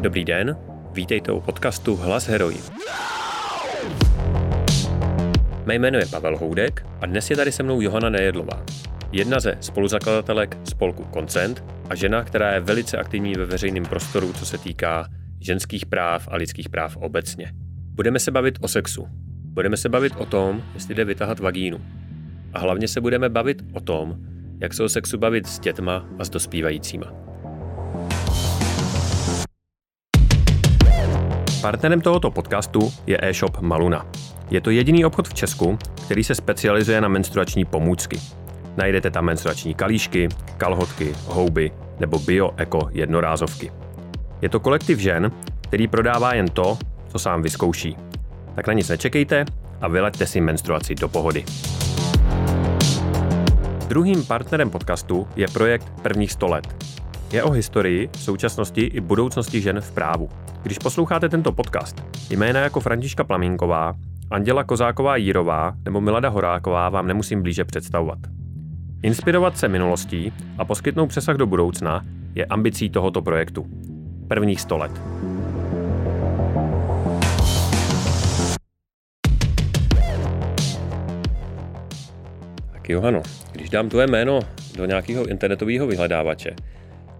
Dobrý den, vítejte u podcastu Hlas herojí. Mé jméno je Pavel Houdek a dnes je tady se mnou Johana Nejedlová, jedna ze spoluzakladatelek spolku Koncent a žena, která je velice aktivní ve veřejném prostoru, co se týká ženských práv a lidských práv obecně. Budeme se bavit o sexu. Budeme se bavit o tom, jestli jde vytahat vagínu. A hlavně se budeme bavit o tom, jak se o sexu bavit s dětma a s dospívajícíma. Partnerem tohoto podcastu je e-shop Maluna. Je to jediný obchod v Česku, který se specializuje na menstruační pomůcky. Najdete tam menstruační kalíšky, kalhotky, houby nebo bio-eko jednorázovky. Je to kolektiv žen, který prodává jen to, co sám vyzkouší. Tak na nic nečekejte a vyleďte si menstruaci do pohody. Druhým partnerem podcastu je projekt Prvních 100 let. Je o historii, současnosti i budoucnosti žen v právu. Když posloucháte tento podcast, jména jako Františka Plamínková, Anděla Kozáková Jírová nebo Milada Horáková vám nemusím blíže představovat. Inspirovat se minulostí a poskytnout přesah do budoucna je ambicí tohoto projektu. Prvních 100 let. Tak Johano, když dám tvoje jméno do nějakého internetového vyhledávače,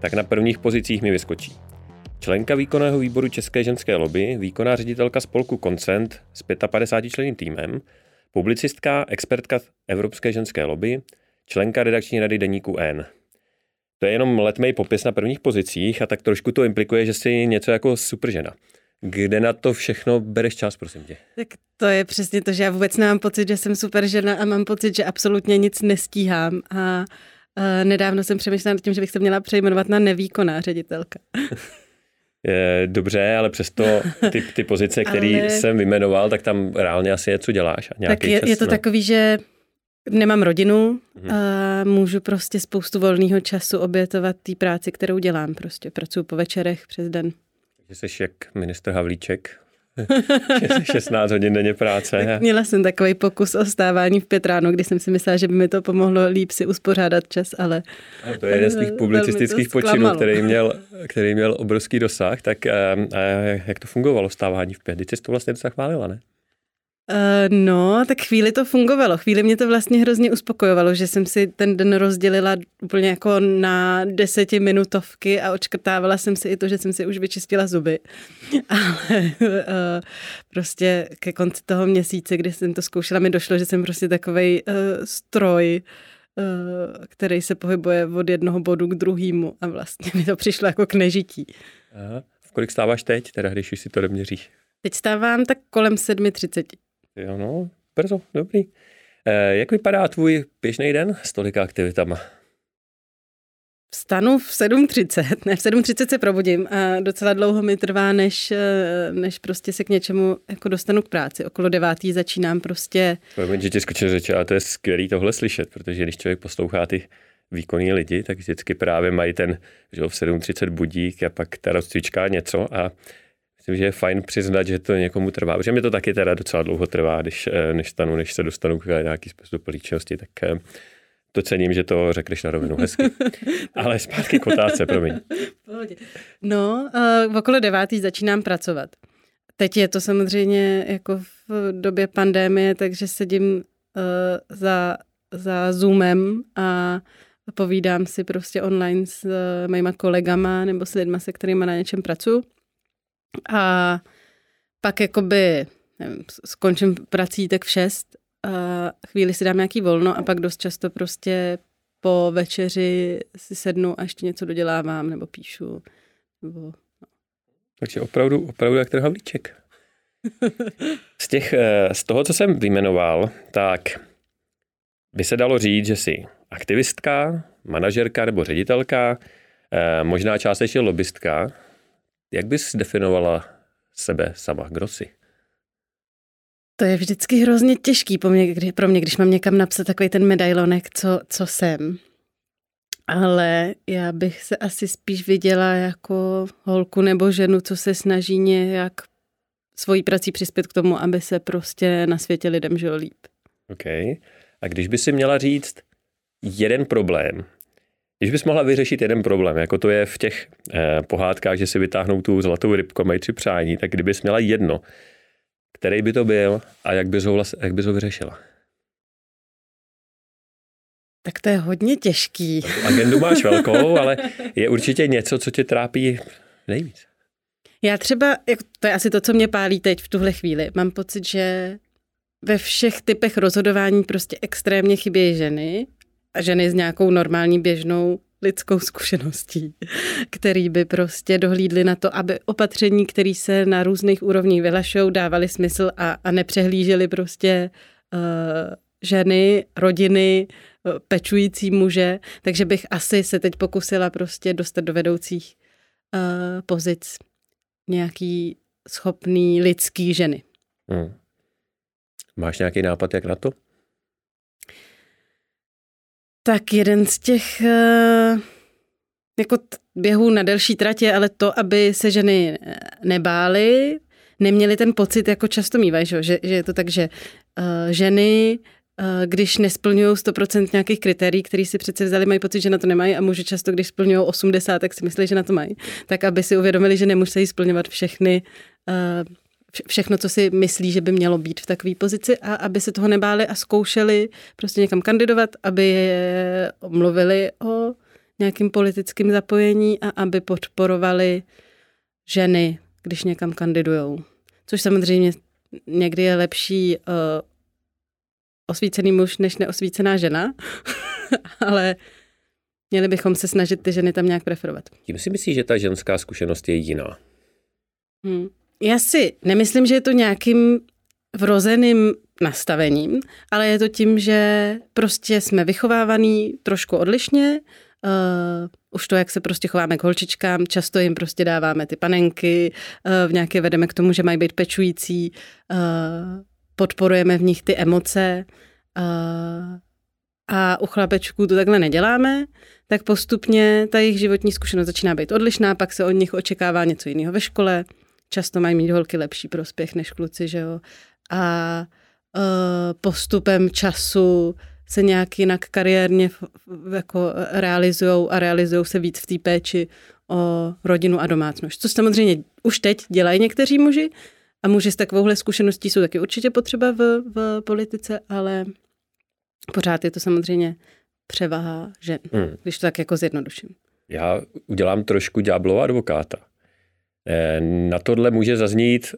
tak na prvních pozicích mi vyskočí. Členka výkonného výboru České ženské lobby, výkonná ředitelka spolku Koncent s 55 členným týmem, publicistka, expertka Evropské ženské lobby, členka redakční rady deníku N. To je jenom letmej popis na prvních pozicích a tak trošku to implikuje, že jsi něco jako super žena. Kde na to všechno bereš čas, prosím tě? Tak to je přesně to, že já vůbec nemám pocit, že jsem super žena a mám pocit, že absolutně nic nestíhám. A nedávno jsem přemýšlela nad tím, že bych se měla přejmenovat na nevýkonná ředitelka. Je, dobře, ale přesto ty, ty pozice, které ale... jsem vymenoval, tak tam reálně asi je, co děláš. A tak je, čas, je to no. takový, že nemám rodinu mhm. a můžu prostě spoustu volného času obětovat té práci, kterou dělám. Prostě pracuji po večerech přes den. Jsi jak minister Havlíček 16 hodin denně práce. Tak měla jsem takový pokus o stávání v pět ráno, kdy jsem si myslela, že by mi to pomohlo líp si uspořádat čas, ale... A to je jeden z těch publicistických počinů, který měl, který měl obrovský dosah. Tak a, a jak to fungovalo stávání v pět? Ty jsi to vlastně docela chválila, ne? Uh, no, tak chvíli to fungovalo. Chvíli mě to vlastně hrozně uspokojovalo, že jsem si ten den rozdělila úplně jako na desetiminutovky a očkrtávala jsem si i to, že jsem si už vyčistila zuby. Ale uh, prostě ke konci toho měsíce, kdy jsem to zkoušela, mi došlo, že jsem prostě takovej uh, stroj, uh, který se pohybuje od jednoho bodu k druhému a vlastně mi to přišlo jako k nežití. Aha. V kolik stáváš teď, teda když už si to doměříš? Teď stávám tak kolem 7.30. Jo, no, brzo, dobrý. E, jak vypadá tvůj běžný den s tolika aktivitama? Vstanu v 7.30, ne, v 7.30 se probudím a docela dlouho mi trvá, než, eh, než prostě se k něčemu jako dostanu k práci. Okolo devátý začínám prostě... Promiň, že ti skočil řeč, ale to je skvělý tohle slyšet, protože když člověk poslouchá ty výkonní lidi, tak vždycky právě mají ten, že v 7.30 budík a pak ta rozcvička něco a myslím, že je fajn přiznat, že to někomu trvá, protože mi to taky teda docela dlouho trvá, když, eh, než, stanu, než se dostanu k nějaký způsob plíčnosti, tak eh, to cením, že to řekneš na rovinu hezky. Ale zpátky k otázce, promiň. No, uh, okolo devátý začínám pracovat. Teď je to samozřejmě jako v době pandémie, takže sedím uh, za, za Zoomem a povídám si prostě online s uh, mýma kolegama nebo s lidma, se kterými na něčem pracuji. A pak jakoby nevím, skončím prací tak v šest, a chvíli si dám nějaký volno a pak dost často prostě po večeři si sednu a ještě něco dodělávám nebo píšu. Nebo, no. Takže opravdu, opravdu jak ten havlíček. Z, těch, eh, z toho, co jsem vyjmenoval, tak by se dalo říct, že jsi aktivistka, manažerka nebo ředitelka, eh, možná částečně lobbystka, jak bys definovala sebe sama? Kdo jsi? To je vždycky hrozně těžký pro mě, kdy, pro mě když mám někam napsat takový ten medailonek, co, co jsem. Ale já bych se asi spíš viděla jako holku nebo ženu, co se snaží nějak svojí prací přispět k tomu, aby se prostě na světě lidem žilo líp. OK. A když by si měla říct jeden problém, Když bys mohla vyřešit jeden problém, jako to je v těch eh, pohádkách, že si vytáhnou tu zlatou rybku, mají tři přání, tak kdybys měla jedno, který by to byl a jak bys ho, vlast, jak bys ho vyřešila? Tak to je hodně těžký. Agendu máš velkou, ale je určitě něco, co tě trápí nejvíc. Já třeba, to je asi to, co mě pálí teď v tuhle chvíli, mám pocit, že ve všech typech rozhodování prostě extrémně chybějí ženy a ženy s nějakou normální běžnou lidskou zkušeností, který by prostě dohlídli na to, aby opatření, které se na různých úrovních vylašou, dávaly smysl a, a nepřehlíželi prostě uh, ženy, rodiny, pečující muže. Takže bych asi se teď pokusila prostě dostat do vedoucích uh, pozic nějaký schopný lidský ženy. Hmm. Máš nějaký nápad, jak na to? Tak jeden z těch uh, jako běhů na delší tratě, ale to, aby se ženy eh, nebály, neměli ten pocit, jako často mývají, že, že je to tak, že uh, ženy když nesplňují 100% nějakých kritérií, které si přece vzali, mají pocit, že na to nemají a muži často, když splňují 80, tak si myslí, že na to mají. Tak aby si uvědomili, že nemusí splňovat všechny všechno, co si myslí, že by mělo být v takové pozici a aby se toho nebáli a zkoušeli prostě někam kandidovat, aby je mluvili o nějakým politickým zapojení a aby podporovali ženy, když někam kandidujou. Což samozřejmě někdy je lepší uh, osvícený muž než neosvícená žena, ale měli bychom se snažit ty ženy tam nějak preferovat. Tím si myslíš, že ta ženská zkušenost je jiná? Hmm. Já si nemyslím, že je to nějakým vrozeným nastavením, ale je to tím, že prostě jsme vychovávaný trošku odlišně, Uh, už to, jak se prostě chováme k holčičkám, často jim prostě dáváme ty panenky, uh, v nějaké vedeme k tomu, že mají být pečující, uh, podporujeme v nich ty emoce uh, a u chlapečků to takhle neděláme, tak postupně ta jejich životní zkušenost začíná být odlišná, pak se od nich očekává něco jiného ve škole, často mají mít holky lepší prospěch než kluci, že jo. A uh, postupem času se nějak jinak kariérně jako realizují a realizují se víc v té péči o rodinu a domácnost. Co samozřejmě už teď dělají někteří muži a muži s takovouhle zkušeností jsou taky určitě potřeba v, v politice, ale pořád je to samozřejmě převaha žen, hmm. když to tak jako zjednoduším. Já udělám trošku ďáblova advokáta. Eh, na tohle může zaznít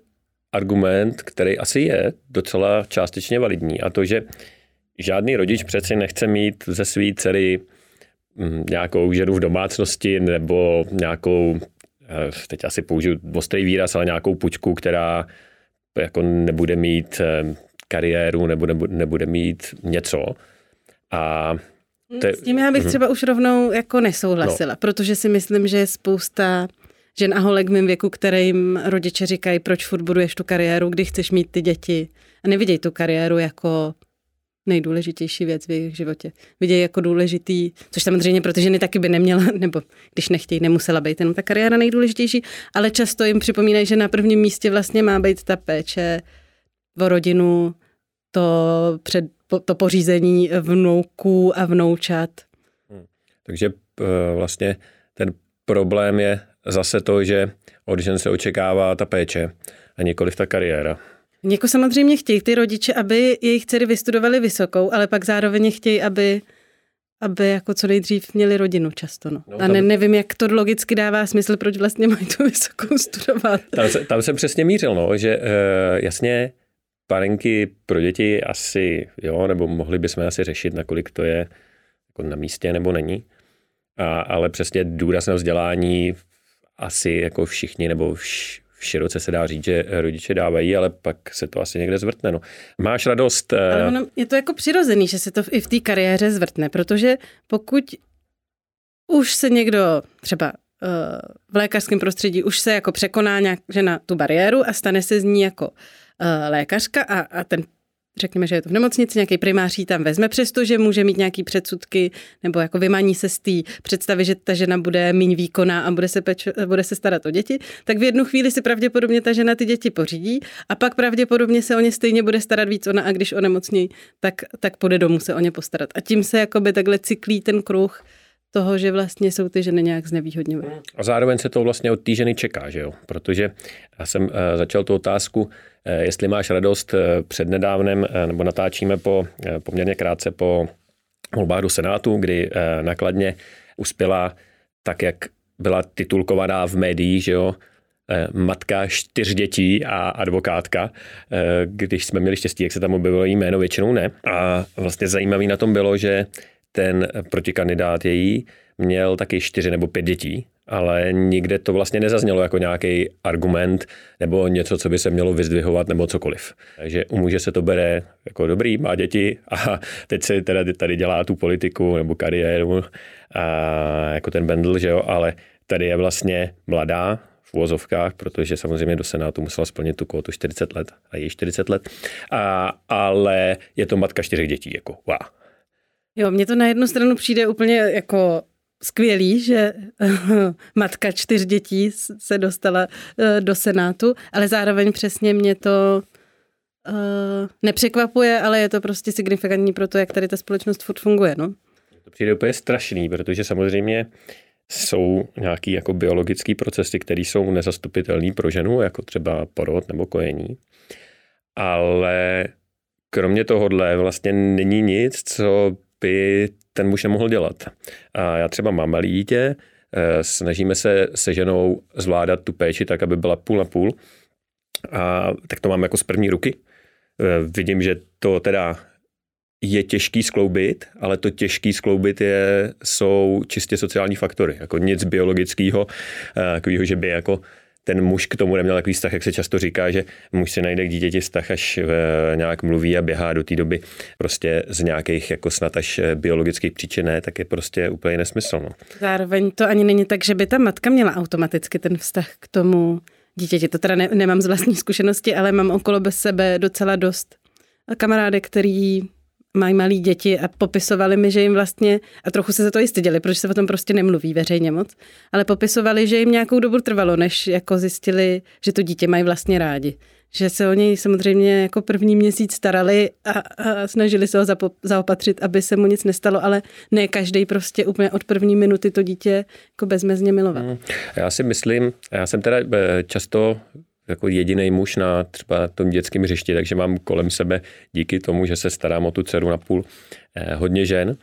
argument, který asi je docela částečně validní a to, že žádný rodič přeci nechce mít ze své dcery hm, nějakou ženu v domácnosti nebo nějakou, eh, teď asi použiju ostrý výraz, ale nějakou pučku, která jako nebude mít eh, kariéru nebo nebude mít něco. A te... S tím já bych mhm. třeba už rovnou jako nesouhlasila, no. protože si myslím, že je spousta žen a holek v mém věku, kterým rodiče říkají, proč furt buduješ tu kariéru, když chceš mít ty děti. A nevidějí tu kariéru jako nejdůležitější věc v jejich životě. Vidějí jako důležitý, což samozřejmě pro ty ženy taky by neměla, nebo když nechtějí, nemusela být jenom ta kariéra nejdůležitější, ale často jim připomínají, že na prvním místě vlastně má být ta péče o rodinu, to, před, to pořízení vnouků a vnoučat. Hmm. Takže uh, vlastně ten problém je zase to, že od žen se očekává ta péče a nikoliv ta kariéra. Něko samozřejmě chtějí ty rodiče, aby jejich dcery vystudovaly vysokou, ale pak zároveň chtějí, aby aby jako co nejdřív měli rodinu často. No. No, a ne, nevím, jak to logicky dává smysl, proč vlastně mají tu vysokou studovat. Tam, se, tam jsem přesně mířil, no, že uh, jasně panenky pro děti asi, jo, nebo mohli bychom asi řešit, nakolik to je jako na místě nebo není. A, ale přesně důraz na vzdělání asi jako všichni nebo vš, široce se dá říct, že rodiče dávají, ale pak se to asi někde zvrtne. No. Máš radost? Eh, ale ono, je to jako přirozený, že se to i v té kariéře zvrtne, protože pokud už se někdo třeba uh, v lékařském prostředí už se jako překoná nějak, že na tu bariéru a stane se z ní jako uh, lékařka a, a ten řekněme, že je to v nemocnici, nějaký primář tam vezme, přestože může mít nějaký předsudky nebo jako vymaní se z té představy, že ta žena bude méně výkonná a bude se, peč, bude se starat o děti, tak v jednu chvíli si pravděpodobně ta žena ty děti pořídí a pak pravděpodobně se o ně stejně bude starat víc ona a když onemocní, tak, tak půjde domů se o ně postarat. A tím se jakoby takhle cyklí ten kruh toho, že vlastně jsou ty ženy nějak znevýhodňové. A zároveň se to vlastně od té ženy čeká, že jo? Protože já jsem začal tu otázku, jestli máš radost před nedávnem, nebo natáčíme po poměrně krátce po volbách do Senátu, kdy nakladně uspěla tak, jak byla titulkovaná v médiích, že jo, Eh, matka čtyř dětí a advokátka. Eh, když jsme měli štěstí, jak se tam objevilo jí jméno, většinou ne. A vlastně zajímavý na tom bylo, že ten protikandidát její měl taky čtyři nebo pět dětí, ale nikde to vlastně nezaznělo jako nějaký argument nebo něco, co by se mělo vyzdvihovat nebo cokoliv. Takže u muže se to bere jako dobrý, má děti a teď se teda tady dělá tu politiku nebo kariéru a jako ten Bendel, že jo, ale tady je vlastně mladá, v uvozovkách, protože samozřejmě do Senátu musela splnit tu kvotu 40 let a je 40 let, a, ale je to matka čtyřech dětí, jako wow. Jo, mně to na jednu stranu přijde úplně jako skvělý, že matka čtyř dětí se dostala eh, do Senátu, ale zároveň přesně mě to uh, nepřekvapuje, ale je to prostě signifikantní pro to, jak tady ta společnost furt funguje. No? To přijde úplně strašný, protože samozřejmě jsou nějaký jako biologické procesy, které jsou nezastupitelné pro ženu, jako třeba porod nebo kojení. Ale kromě tohohle vlastně není nic, co by ten muž nemohl dělat. A já třeba mám malý dítě, eh, snažíme se se ženou zvládat tu péči tak, aby byla půl na půl. A tak to mám jako z první ruky. Eh, vidím, že to teda je těžký skloubit, ale to těžký skloubit je, jsou čistě sociální faktory, jako nic biologického, eh, takového, že by jako ten muž k tomu neměl takový vztah, jak se často říká, že muž si najde k dítěti vztah, až eh, nějak mluví a běhá do té doby prostě z nějakých jako snad až eh, biologických příčin, ne, tak je prostě úplně nesmysl. No. Zároveň to ani není tak, že by ta matka měla automaticky ten vztah k tomu dítěti. To teda ne, nemám z vlastní zkušenosti, ale mám okolo bez sebe docela dost kamarády, který mají malí děti a popisovali mi, že jim vlastně, a trochu se za to i styděli, protože se o tom prostě nemluví veřejně moc, ale popisovali, že jim nějakou dobu trvalo, než jako zjistili, že to dítě mají vlastně rádi. Že se o něj samozřejmě jako první měsíc starali a, a snažili se ho zapo- zaopatřit, aby se mu nic nestalo, ale ne každý prostě úplně od první minuty to dítě jako bezmezně miloval. Hmm. Já si myslím, já jsem teda eh, často jako jediný muž na třeba tom dětském hřišti, takže mám kolem sebe díky tomu, že se starám o tu dceru na půl eh, hodně žen.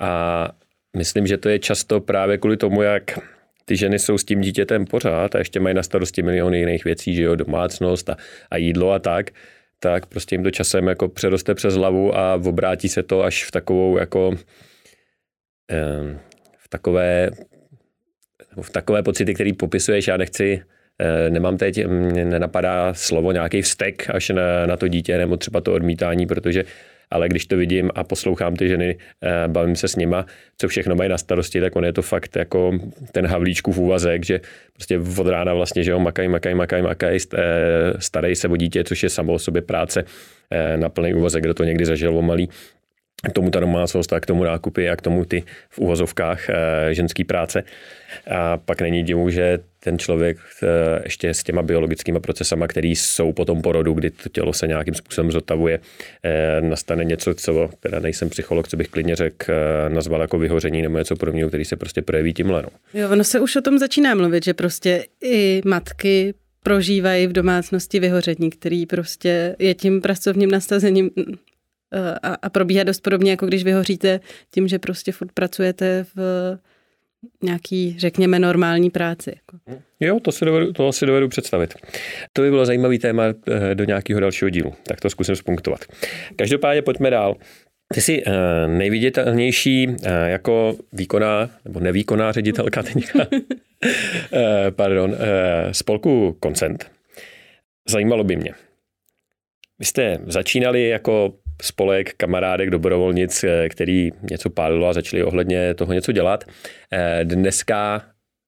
A myslím, že to je často právě kvůli tomu, jak ty ženy jsou s tím dítětem pořád a ještě mají na starosti miliony jiných věcí, že jo, domácnost a, a jídlo a tak, tak prostě jim to časem jako přeroste přes hlavu a obrátí se to až v takovou jako eh, v takové v takové pocity, který popisuješ, já nechci nemám teď, nenapadá slovo nějaký vztek až na, na to dítě nebo třeba to odmítání, protože ale když to vidím a poslouchám ty ženy, eh, bavím se s nima, co všechno mají na starosti, tak on je to fakt jako ten havlíčkův úvazek, že prostě od rána vlastně, že jo, makají, makají, makají, makají, eh, starají se o dítě, což je samo o sobě práce na plný úvazek, kdo to někdy zažil o malý, k tomu ta domácnost a k tomu nákupy a k tomu ty v uvozovkách eh, ženský práce. A pak není divu, že ten člověk eh, ještě s těma biologickými procesama, které jsou po tom porodu, kdy to tělo se nějakým způsobem zotavuje, eh, nastane něco, co teda nejsem psycholog, co bych klidně řekl, nazval jako vyhoření nebo něco podobného, který se prostě projeví tímhle. No. Jo, ono se už o tom začíná mluvit, že prostě i matky prožívají v domácnosti vyhoření, který prostě je tím pracovním nastavením a, a probíhá dost podobně, jako když vyhoříte tím, že prostě furt pracujete v nějaký, řekněme, normální práci. Jako. Jo, to si, dovedu, to si dovedu představit. To by bylo zajímavý téma eh, do nějakého dalšího dílu, tak to zkusím spunktovat. Každopádně pojďme dál. Ty jsi uh, nejviditelnější uh, jako výkonná nebo nevýkonná ředitelka teďka, pardon, spolku Koncent. Zajímalo by mě. Vy jste začínali jako spolek kamarádek, dobrovolnic, eh, který něco pálilo a začali ohledně toho něco dělat. Eh, dneska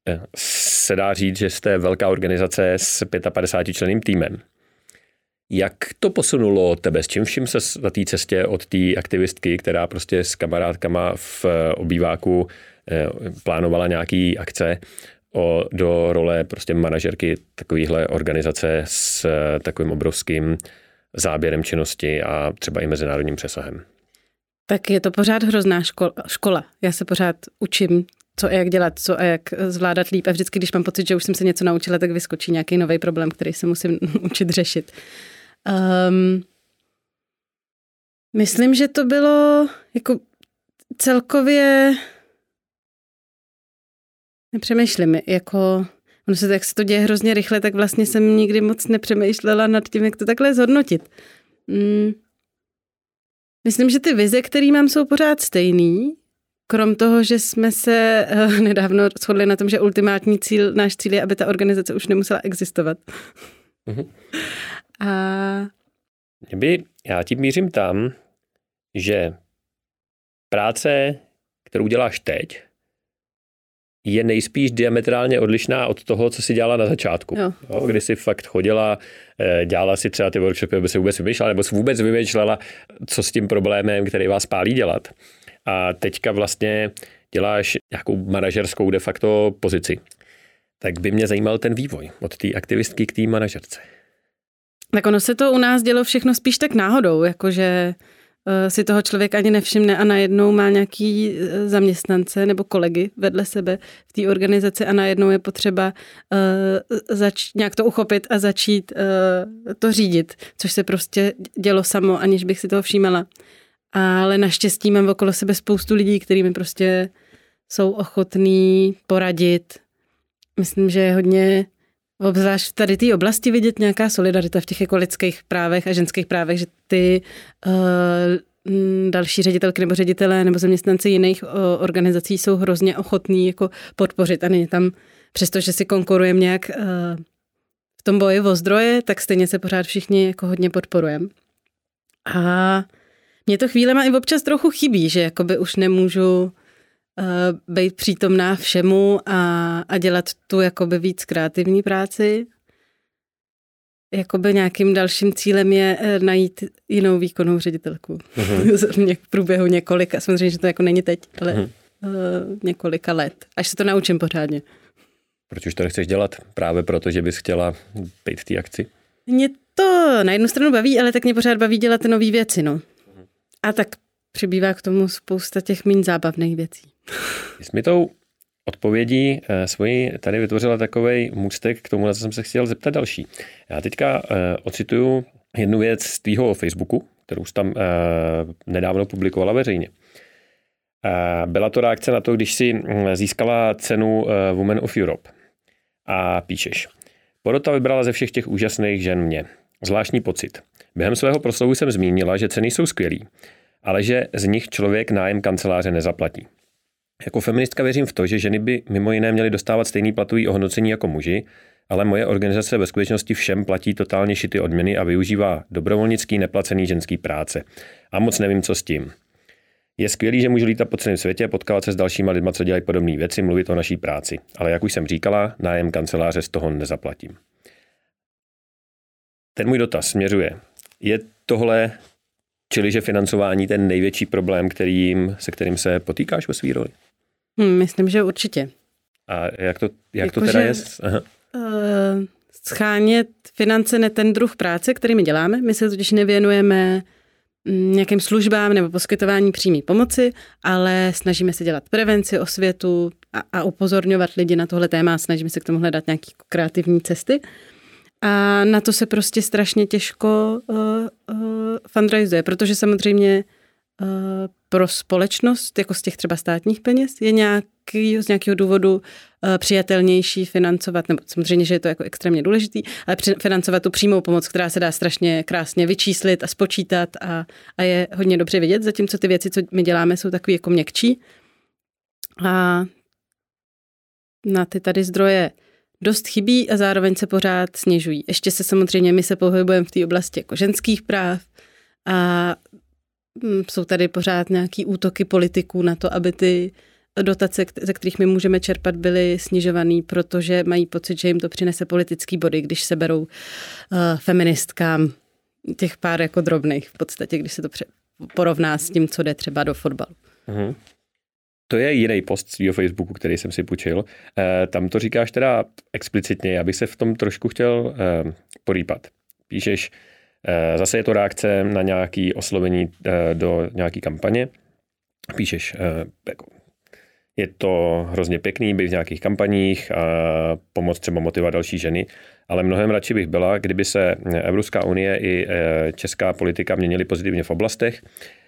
eh, se dá říct, že jste velká organizace s 55 členným týmem. Jak to posunulo tebe? S čím vším se na té cestě od té aktivistky, která prostě s kamarádkama v obýváku plánovala nějaký akce, o, do role prostě manažerky takovéhle organizace s takovým obrovským záběrem činnosti a třeba i mezinárodním přesahem. Tak je to pořád hrozná škola. škola. Já se pořád učím co a jak dělat, co a jak zvládat líp. A vždycky, když mám pocit, že už jsem se něco naučila, tak vyskočí nějaký nový problém, který se musím učit řešit. Um, myslím, že to bylo jako celkově nepřemýšlím, jako ono se, jak se to děje hrozně rychle, tak vlastně jsem nikdy moc nepřemýšlela nad tím, jak to takhle zhodnotit. Mm. Myslím, že ty vize, které mám, jsou pořád stejný, krom toho, že jsme se uh, nedávno shodli na tom, že ultimátní cíl, náš cíl je, aby ta organizace už nemusela existovat. Mm-hmm. A... By, já tím mířím tam, že práce, kterou děláš teď, je nejspíš diametrálně odlišná od toho, co si dělala na začátku. Jo. Jo, kdy si fakt chodila, eh, dělala si třeba ty workshopy, aby si vůbec vymýšlela, nebo si vůbec vymýšlela, co s tím problémem, který vás pálí dělat. A teďka vlastně děláš nějakou manažerskou de facto pozici. Tak by mě zajímal ten vývoj od té aktivistky k té manažerce. Tak ono se to u nás dělo všechno spíš tak náhodou, jakože si toho člověk ani nevšimne a najednou má nějaký eh, zaměstnance nebo kolegy vedle sebe v té organizaci a najednou je potřeba uh, zač- nějak to uchopit a začít uh, to řídit, což se prostě dělo samo, aniž bych si toho všímala. Ale naštěstí mám okolo sebe spoustu lidí, kterými prostě jsou ochotní poradit. Myslím, že je hodně Obzvlášť v tady té oblasti vidět nějaká solidarita v těch lidských právech a ženských právech, že ty uh, další ředitelky nebo ředitelé nebo zaměstnanci jiných uh, organizací jsou hrozně ochotní jako podpořit a není tam, přestože si konkurujeme nějak uh, v tom boji o zdroje, tak stejně se pořád všichni jako hodně podporujeme. A mě to chvílema i občas trochu chybí, že jakoby už nemůžu uh, být přítomná všemu a, a dělat tu jakoby víc kreativní práci. Jakoby nějakým dalším cílem je uh, najít jinou výkonnou ředitelku. Uh-huh. v průběhu několika, samozřejmě, že to jako není teď, ale uh-huh. uh, několika let, až se to naučím pořádně. Proč už to nechceš dělat? Právě proto, že bys chtěla být v té akci? Mě to na jednu stranu baví, ale tak mě pořád baví dělat nové věci, no. A tak přibývá k tomu spousta těch méně zábavných věcí. Jsi mi tou odpovědí eh, svoji tady vytvořila takový můstek k tomu, na co jsem se chtěl zeptat další. Já teďka eh, ocituju jednu věc z tvýho Facebooku, kterou jsi tam eh, nedávno publikovala veřejně. Byla to reakce na to, když si hm, získala cenu Women of Europe. A píšeš. Porota vybrala ze všech těch úžasných žen mě. Zvláštní pocit. Během svého proslovu jsem zmínila, že ceny jsou skvělý, ale že z nich člověk nájem kanceláře nezaplatí. Jako feministka věřím v to, že ženy by mimo jiné měly dostávat stejný platový ohodnocení jako muži, ale moje organizace ve skutečnosti všem platí totálně šity odměny a využívá dobrovolnický neplacený ženský práce. A moc nevím, co s tím. Je skvělý, že můžu lítat po celém světě, potkávat se s dalšíma lidma, co dělají podobné věci, mluvit o naší práci. Ale jak už jsem říkala, nájem kanceláře z toho nezaplatím. Ten můj dotaz směřuje. Je tohle, čili že financování ten největší problém, kterým, se kterým se potýkáš ve své roli? Hmm, myslím, že určitě. A jak to, jak jako to teda že, je? Aha. Uh, schánět finance ne ten druh práce, který my děláme. My se totiž nevěnujeme mm, nějakým službám nebo poskytování přímé pomoci, ale snažíme se dělat prevenci, osvětu a, a upozorňovat lidi na tohle téma, snažíme se k tomu hledat nějaké kreativní cesty. A na to se prostě strašně těžko uh, uh, fundraizuje, protože samozřejmě uh, pro společnost, jako z těch třeba státních peněz, je nějaký, z nějakého důvodu uh, přijatelnější financovat, nebo samozřejmě, že je to jako extrémně důležitý, ale financovat tu přímou pomoc, která se dá strašně krásně vyčíslit a spočítat a, a je hodně dobře vidět, zatímco ty věci, co my děláme, jsou takové jako měkčí. A na ty tady zdroje dost chybí a zároveň se pořád snižují. Ještě se samozřejmě, my se pohybujeme v té oblasti jako ženských práv a jsou tady pořád nějaký útoky politiků na to, aby ty dotace, ze kterých my můžeme čerpat, byly snižovaný, protože mají pocit, že jim to přinese politický body, když se berou uh, feministkám těch pár jako drobných v podstatě, když se to porovná s tím, co jde třeba do fotbalu. Mm-hmm. To je jiný post svého Facebooku, který jsem si půjčil. E, tam to říkáš teda explicitně, já bych se v tom trošku chtěl e, porýpat. Píšeš, zase je to reakce na nějaké oslovení e, do nějaké kampaně. Píšeš, e, jako, je to hrozně pěkný, být v nějakých kampaních a pomoct třeba motivovat další ženy, ale mnohem radši bych byla, kdyby se Evropská unie i česká politika měnily pozitivně v oblastech,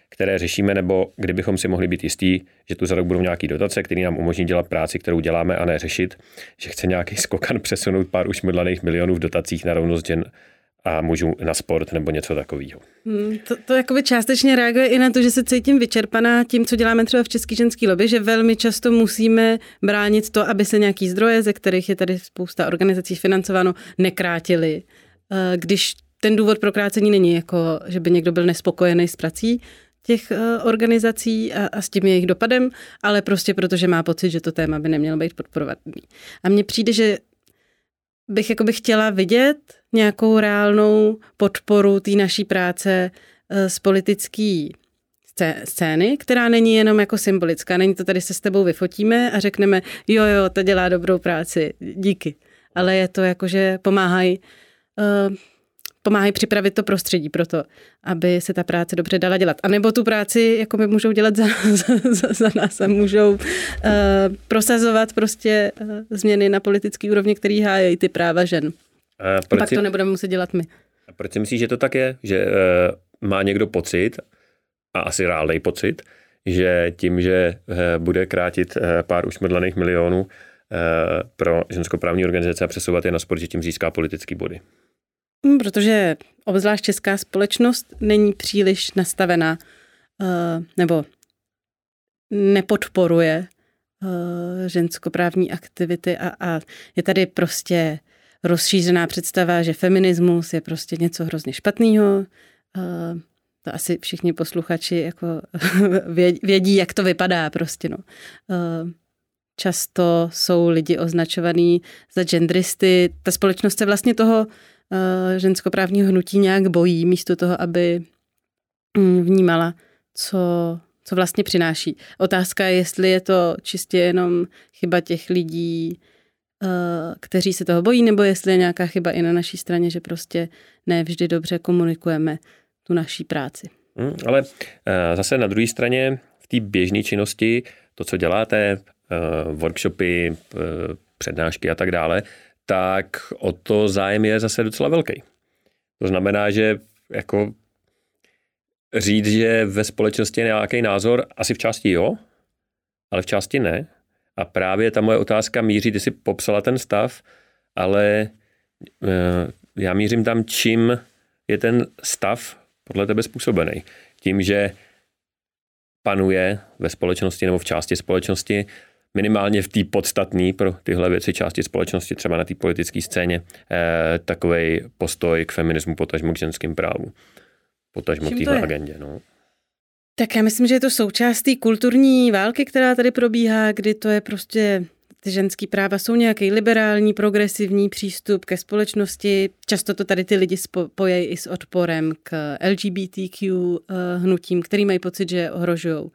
které řešíme, nebo kdybychom si mohli být jistí, že tu za rok budou nějaké dotace, které nám umožní dělat práci, kterou děláme a ne řešit, že chce nějaký skokan přesunout pár ušmudlaných milionů v dotacích na rovnost žen a mužů na sport nebo něco takového. Hmm, to, to jakoby částečně reaguje i na to, že se cítím vyčerpaná tím, co děláme třeba v Český ženský lobby, že velmi často musíme bránit to, aby se nějaký zdroje, ze kterých je tady spousta organizací financováno, nekrátily. Eh, když ten důvod pro krácení není jako, že by někdo byl nespokojený s prací těch eh, organizací a, a s tím jejich dopadem, ale prostě protože má pocit, že to téma by nemělo být podporovaný. A mně přijde, že bych jakoby chtěla vidět nějakou reálnou podporu té naší práce eh, z politický scény, která není jenom jako symbolická. Není to tady se s tebou vyfotíme a řekneme, jo, jo, to dělá dobrou práci, díky. Ale je to jako, že pomáhají uh, pomáhají připravit to prostředí pro to, aby se ta práce dobře dala dělat. A nebo tu práci jako my můžou dělat za, za, za nás a můžou uh, prosazovat prostě uh, změny na politický úrovni, který hájí ty práva žen. A proč Pak si, to nebudeme muset dělat my. A proč si myslíš, že to tak je? Že uh, má někdo pocit, a asi reálný pocit, že tím, že uh, bude krátit uh, pár ušmrdlaných milionů pro ženskoprávní organizace a přesouvat je na sport, že tím získá politický body. Hm, protože obzvlášť česká společnost není příliš nastavená uh, nebo nepodporuje uh, ženskoprávní aktivity a, a je tady prostě rozšířená představa, že feminismus je prostě něco hrozně špatného. Uh, to asi všichni posluchači jako vědí, jak to vypadá prostě. No. Často jsou lidi označovaní za genderisty. Ta společnost se vlastně toho Eh, ženskoprávního hnutí nějak bojí, místo toho, aby mm, vnímala, co, co vlastně přináší. Otázka je, jestli je to čistě jenom chyba těch lidí, eh, kteří se toho bojí, nebo jestli je nějaká chyba i na naší straně, že prostě ne vždy dobře komunikujeme tu naší práci. Hmm, ale eh, zase na druhé straně v té běžné činnosti, to, co děláte, workshopy, přednášky a tak dále, tak o to zájem je zase docela velký. To znamená, že jako říct, že ve společnosti je nějaký názor, asi v části jo, ale v části ne. A právě ta moje otázka míří, ty si popsala ten stav, ale eh, já mířím tam, čím je ten stav podle tebe způsobený. Tím, že panuje ve společnosti nebo v části společnosti minimálně v té podstatné pro tyhle věci části společnosti, třeba na té politické scéně, eh, takový postoj k feminismu, potažmu k ženským právu, potažmu k téhle agendě. No. Tak já myslím, že je to součást té kulturní války, která tady probíhá, kdy to je prostě ty ženský práva jsou nějaký liberální, progresivní přístup ke společnosti. Často to tady ty lidi spojejí i s odporem k LGBTQ eh, hnutím, který mají pocit, že ohrožují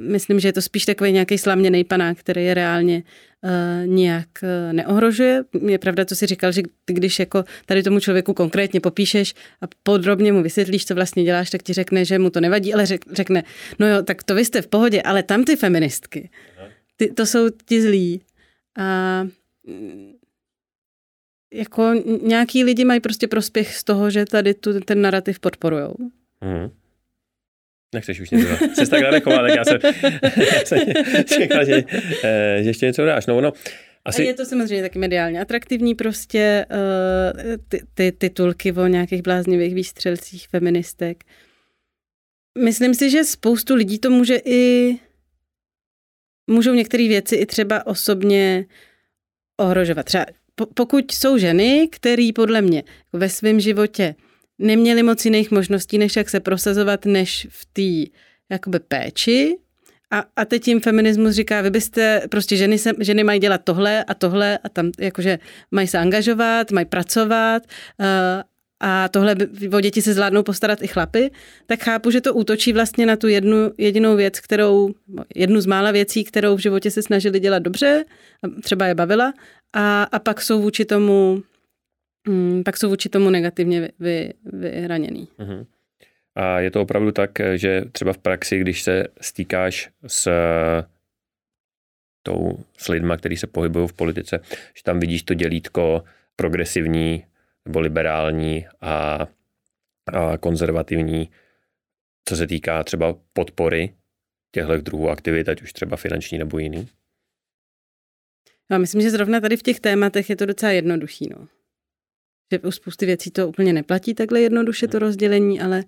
Myslím, že je to spíš takový nějaký slavněný panák, který je reálně uh, nijak uh, neohrožuje. Je pravda, co si říkal, že když jako tady tomu člověku konkrétně popíšeš a podrobně mu vysvětlíš, co vlastně děláš, tak ti řekne, že mu to nevadí, ale řek, řekne, no jo, tak to vy jste v pohodě, ale tam ty feministky, ty, to jsou ti zlí. A mm, jako nějaký lidi mají prostě prospěch z toho, že tady tu, ten narrativ podporujou. Mm. Nechceš už něco. Jsi tak nadechovat, tak já jsem, čekal, že, eh, že ještě něco dáš. No, no, asi... A je to samozřejmě taky mediálně atraktivní prostě uh, ty, ty titulky o nějakých bláznivých výstřelcích feministek. Myslím si, že spoustu lidí to může i můžou některé věci i třeba osobně ohrožovat. Třeba pokud jsou ženy, které podle mě ve svém životě neměli moc jiných možností, než jak se prosazovat, než v té jakoby péči. A, a teď jim feminismus říká, vy byste, prostě ženy, se, ženy mají dělat tohle a tohle a tam jakože mají se angažovat, mají pracovat uh, a tohle o děti se zvládnou postarat i chlapy, tak chápu, že to útočí vlastně na tu jednu jedinou věc, kterou, jednu z mála věcí, kterou v životě se snažili dělat dobře, třeba je bavila, a, a pak jsou vůči tomu mm, pak jsou vůči tomu negativně vy, vy, vyhraněný. Uh-huh. A je to opravdu tak, že třeba v praxi, když se stýkáš s tou, s lidma, kteří se pohybují v politice, že tam vidíš to dělítko progresivní nebo liberální a, a konzervativní, co se týká třeba podpory těchto druhů aktivit, ať už třeba finanční nebo jiný? Já myslím, že zrovna tady v těch tématech je to docela jednoduchý. No. Že u spousty věcí to úplně neplatí takhle jednoduše to rozdělení, ale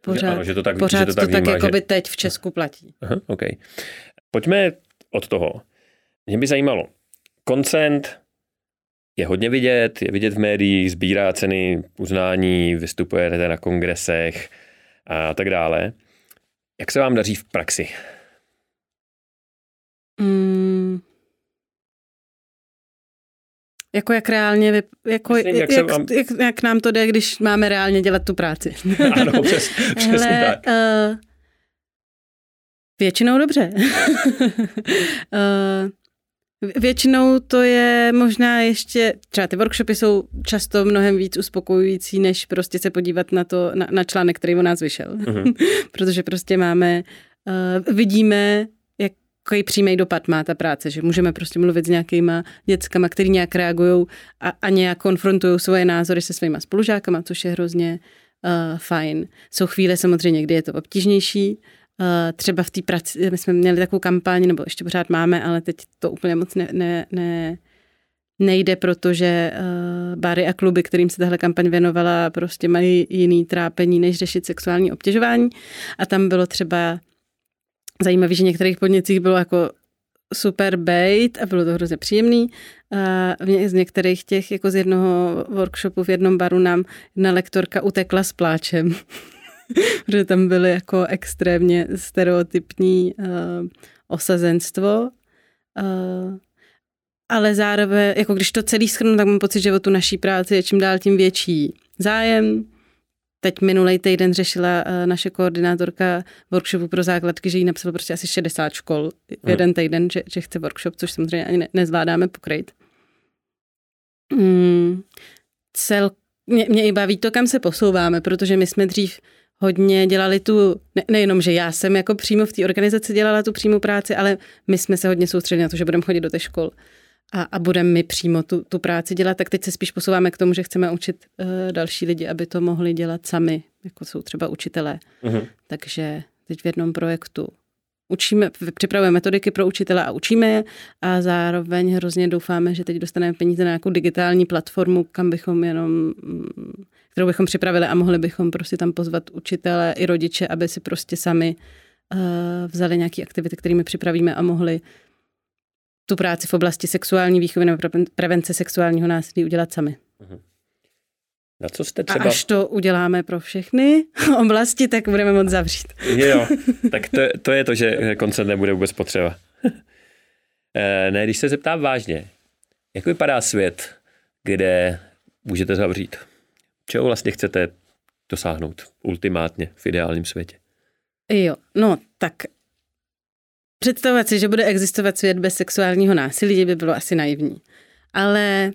pořád, ano, že to tak, pořád že to tak, to tak vnímá, jako že... by teď v Česku platí. Aha, OK. Pojďme od toho. Mě by zajímalo, koncent je hodně vidět, je vidět v médiích, sbírá ceny uznání, vystupujete na kongresech a tak dále. Jak se vám daří v praxi? Mm, jako jak reálně, jako Myslím, jak jak, vám- jak, jak nám to jde, když máme reálně dělat tu práci. ano, přes, přesně Hele, tak. Uh, většinou dobře. uh, většinou to je možná ještě, třeba ty workshopy jsou často mnohem víc uspokojující, než prostě se podívat na to, na, na článek, který u nás vyšel. Mhm. Protože prostě máme, uh, vidíme, jaký přímý dopad má ta práce, že můžeme prostě mluvit s nějakýma dětskama, který nějak reagují a, a nějak konfrontují svoje názory se svýma spolužákama, což je hrozně uh, fajn. Jsou chvíle samozřejmě, kdy je to obtížnější, uh, třeba v té práci, my jsme měli takovou kampaň, nebo ještě pořád máme, ale teď to úplně moc ne, ne, ne nejde, protože uh, bary a kluby, kterým se tahle kampaň věnovala, prostě mají jiný trápení, než řešit sexuální obtěžování. A tam bylo třeba zajímavé, že v některých podnicích bylo jako super bait a bylo to hrozně příjemný. A z některých těch, jako z jednoho workshopu v jednom baru nám jedna lektorka utekla s pláčem. Protože tam byly jako extrémně stereotypní uh, osazenstvo. Uh, ale zároveň, jako když to celý schrnu, tak mám pocit, že o tu naší práci je čím dál tím větší zájem. Teď minulý týden řešila uh, naše koordinátorka workshopu pro základky, že jí napsalo prostě asi 60 škol v jeden týden, že, že chce workshop, což samozřejmě ani ne, nezvládáme pokryt. Mm, cel, mě, mě i baví to, kam se posouváme, protože my jsme dřív hodně dělali tu, ne, nejenom, že já jsem jako přímo v té organizaci dělala tu přímou práci, ale my jsme se hodně soustředili na to, že budeme chodit do té škol a, a budeme my přímo tu, tu práci dělat, tak teď se spíš posouváme k tomu, že chceme učit uh, další lidi, aby to mohli dělat sami, jako jsou třeba učitelé. Mhm. Takže teď v jednom projektu učíme, připravujeme metodiky pro učitele a učíme je a zároveň hrozně doufáme, že teď dostaneme peníze na nějakou digitální platformu, kam bychom jenom, mm, kterou bychom připravili a mohli bychom prostě tam pozvat učitele i rodiče, aby si prostě sami uh, vzali nějaké aktivity, kterými připravíme a mohli tu práci v oblasti sexuální výchovy nebo pre- prevence sexuálního násilí udělat sami. Na co jste A třeba... až to uděláme pro všechny oblasti, tak budeme moct zavřít. Jo, tak to, to je to, že koncert nebude vůbec potřeba. Eh, ne, když se zeptám vážně, jak vypadá svět, kde můžete zavřít? Čeho vlastně chcete dosáhnout ultimátně v ideálním světě? Jo, no tak představovat si, že bude existovat svět bez sexuálního násilí, by bylo asi naivní. Ale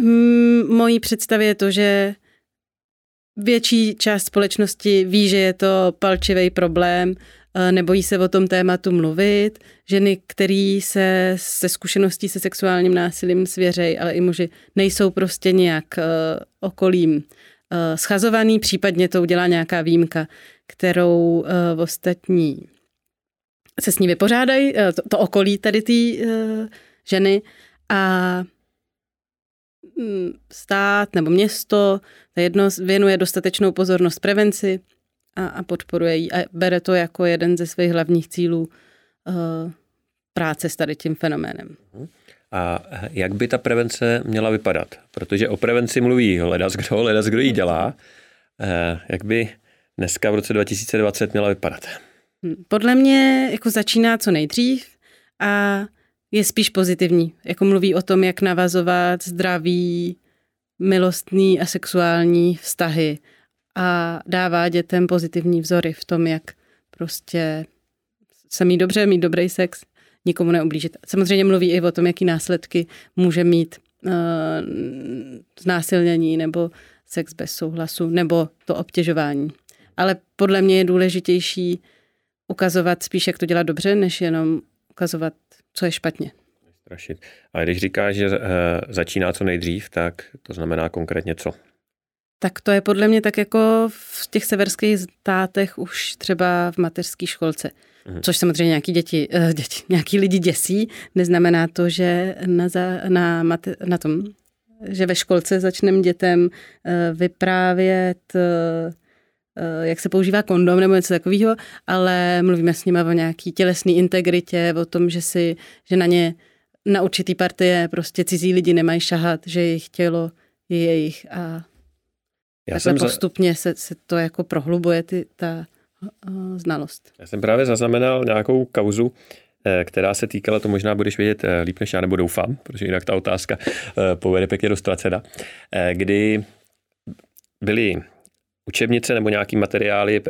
mm, mojí představě je to, že větší část společnosti ví, že je to palčivý problém, eh, nebojí se o tom tématu mluvit. Ženy, který se se zkušeností se sexuálním násilím svěřej, ale i muži, nejsou prostě nějak uh, okolím uh, schazovaný, případně to udělá nějaká výjimka, kterou uh, ostatní se s ní vypořádají, uh, to, to okolí tady té uh, ženy a mm, stát nebo město, to jedno věnuje dostatečnou pozornost prevenci a, a podporuje ji a bere to jako jeden ze svých hlavních cílů uh, práce s tady tím fenoménem. A jak by ta prevence měla vypadat? Protože o prevenci mluví ledas kdo, ledas kdo ji dělá. Eh, Jak by dneska v roce 2020 měla vypadat? Hm, Podle mě jako začíná co nejdřív a je spíš pozitivní. Jako mluví o tom, jak navazovat zdraví, milostný a sexuální vztahy a dává dětem pozitivní vzory v tom, jak prostě se mít dobře, mít dobrý sex, nikomu neublížit. Samozřejmě mluví i o tom, jaký následky může mít uh, znásilnění nebo sex bez souhlasu nebo to obtěžování. Ale podle mě je důležitější ukazovat spíš, jak to dělat dobře, než jenom ukazovat co je špatně. Strašit. A když říkáš, že e, začíná co nejdřív, tak to znamená konkrétně co? Tak to je podle mě tak jako v těch severských státech už třeba v mateřské školce. Mhm. Což samozřejmě nějaký děti, eh, děti, nějaký lidi děsí. Neznamená to, že na, za, na, mate, na tom, že ve školce začneme dětem eh, vyprávět, eh, jak se používá kondom nebo něco takového, ale mluvíme s nimi o nějaký tělesné integritě, o tom, že, si, že na ně na určitý partie prostě cizí lidi nemají šahat, že jejich tělo je jejich a já jsem postupně za... se, se to jako prohlubuje ty, ta uh, znalost. Já jsem právě zaznamenal nějakou kauzu, eh, která se týkala, to možná budeš vědět eh, líp než já, nebo doufám, protože jinak ta otázka povede pěkně do ztracena, kdy byly učebnice nebo nějaký materiály,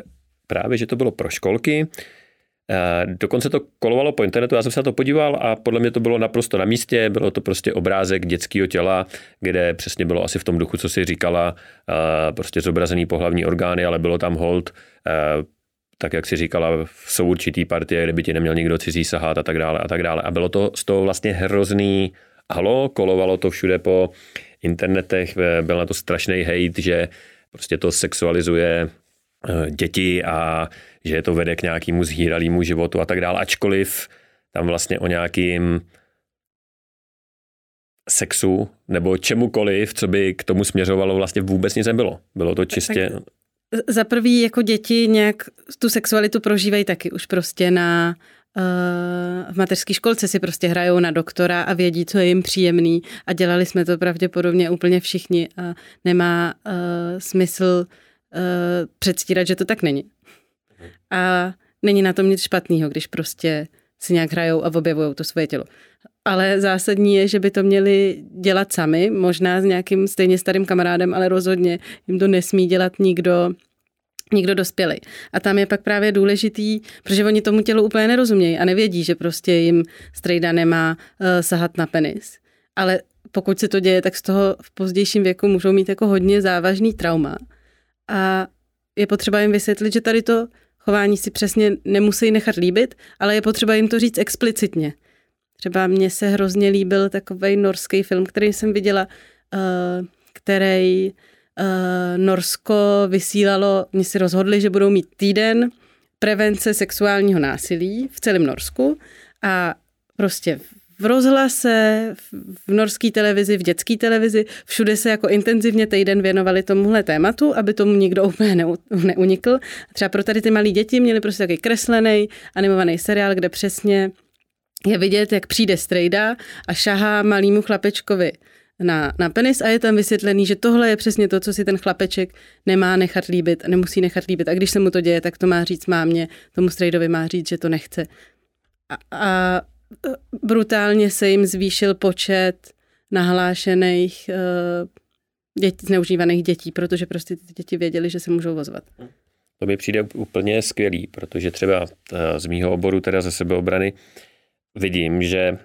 právě, že to bylo pro školky, Dokonce to kolovalo po internetu, já jsem se na to podíval a podle mě to bylo naprosto na místě, bylo to prostě obrázek dětského těla, kde přesně bylo asi v tom duchu, co si říkala, prostě zobrazený pohlavní orgány, ale bylo tam hold, tak jak si říkala, jsou určitý partie, kde by ti neměl nikdo cizí sahat a tak dále a tak dále. A bylo to z toho vlastně hrozný halo, kolovalo to všude po internetech, byl na to strašný hate, že prostě to sexualizuje Eh, děti a že to vede k nějakému zhýralému životu a tak dále, ačkoliv tam vlastně o nějakým sexu nebo čemukoliv, co by k tomu směřovalo, vlastně vůbec nic nebylo. Bylo to čistě... Tak, za prvý jako děti nějak tu sexualitu prožívají taky už prostě na v mateřské školce si prostě hrajou na doktora a vědí, co je jim příjemný a dělali jsme to pravděpodobně úplně všichni a nemá uh, smysl uh, předstírat, že to tak není. A není na tom nic špatného, když prostě si nějak hrajou a objevují to svoje tělo. Ale zásadní je, že by to měli dělat sami, možná s nějakým stejně starým kamarádem, ale rozhodně jim to nesmí dělat nikdo, nikdo dospělý. A tam je pak právě důležitý, protože oni tomu tělu úplně nerozumějí a nevědí, že prostě jim strejda nemá uh, sahat na penis. Ale pokud se to děje, tak z toho v pozdějším věku můžou mít jako hodně závažný trauma a je potřeba jim vysvětlit, že tady to chování si přesně nemusí nechat líbit, ale je potřeba jim to říct explicitně. Třeba mně se hrozně líbil takový norský film, který jsem viděla, uh, který Norsko vysílalo, oni si rozhodli, že budou mít týden prevence sexuálního násilí v celém Norsku a prostě v rozhlase, v norské televizi, v dětské televizi, všude se jako intenzivně týden věnovali tomuhle tématu, aby tomu nikdo úplně neunikl. Třeba pro tady ty malé děti měli prostě takový kreslený animovaný seriál, kde přesně je vidět, jak přijde strejda a šahá malýmu chlapečkovi na, na penis a je tam vysvětlený, že tohle je přesně to, co si ten chlapeček nemá nechat líbit, nemusí nechat líbit. A když se mu to děje, tak to má říct mámě, tomu strejdovi má říct, že to nechce. A, a brutálně se jim zvýšil počet nahlášených uh, dětí, zneužívaných dětí, protože prostě ty děti věděli, že se můžou vozvat. To mi přijde úplně skvělý, protože třeba eh, z mýho oboru, teda ze sebeobrany, vidím, že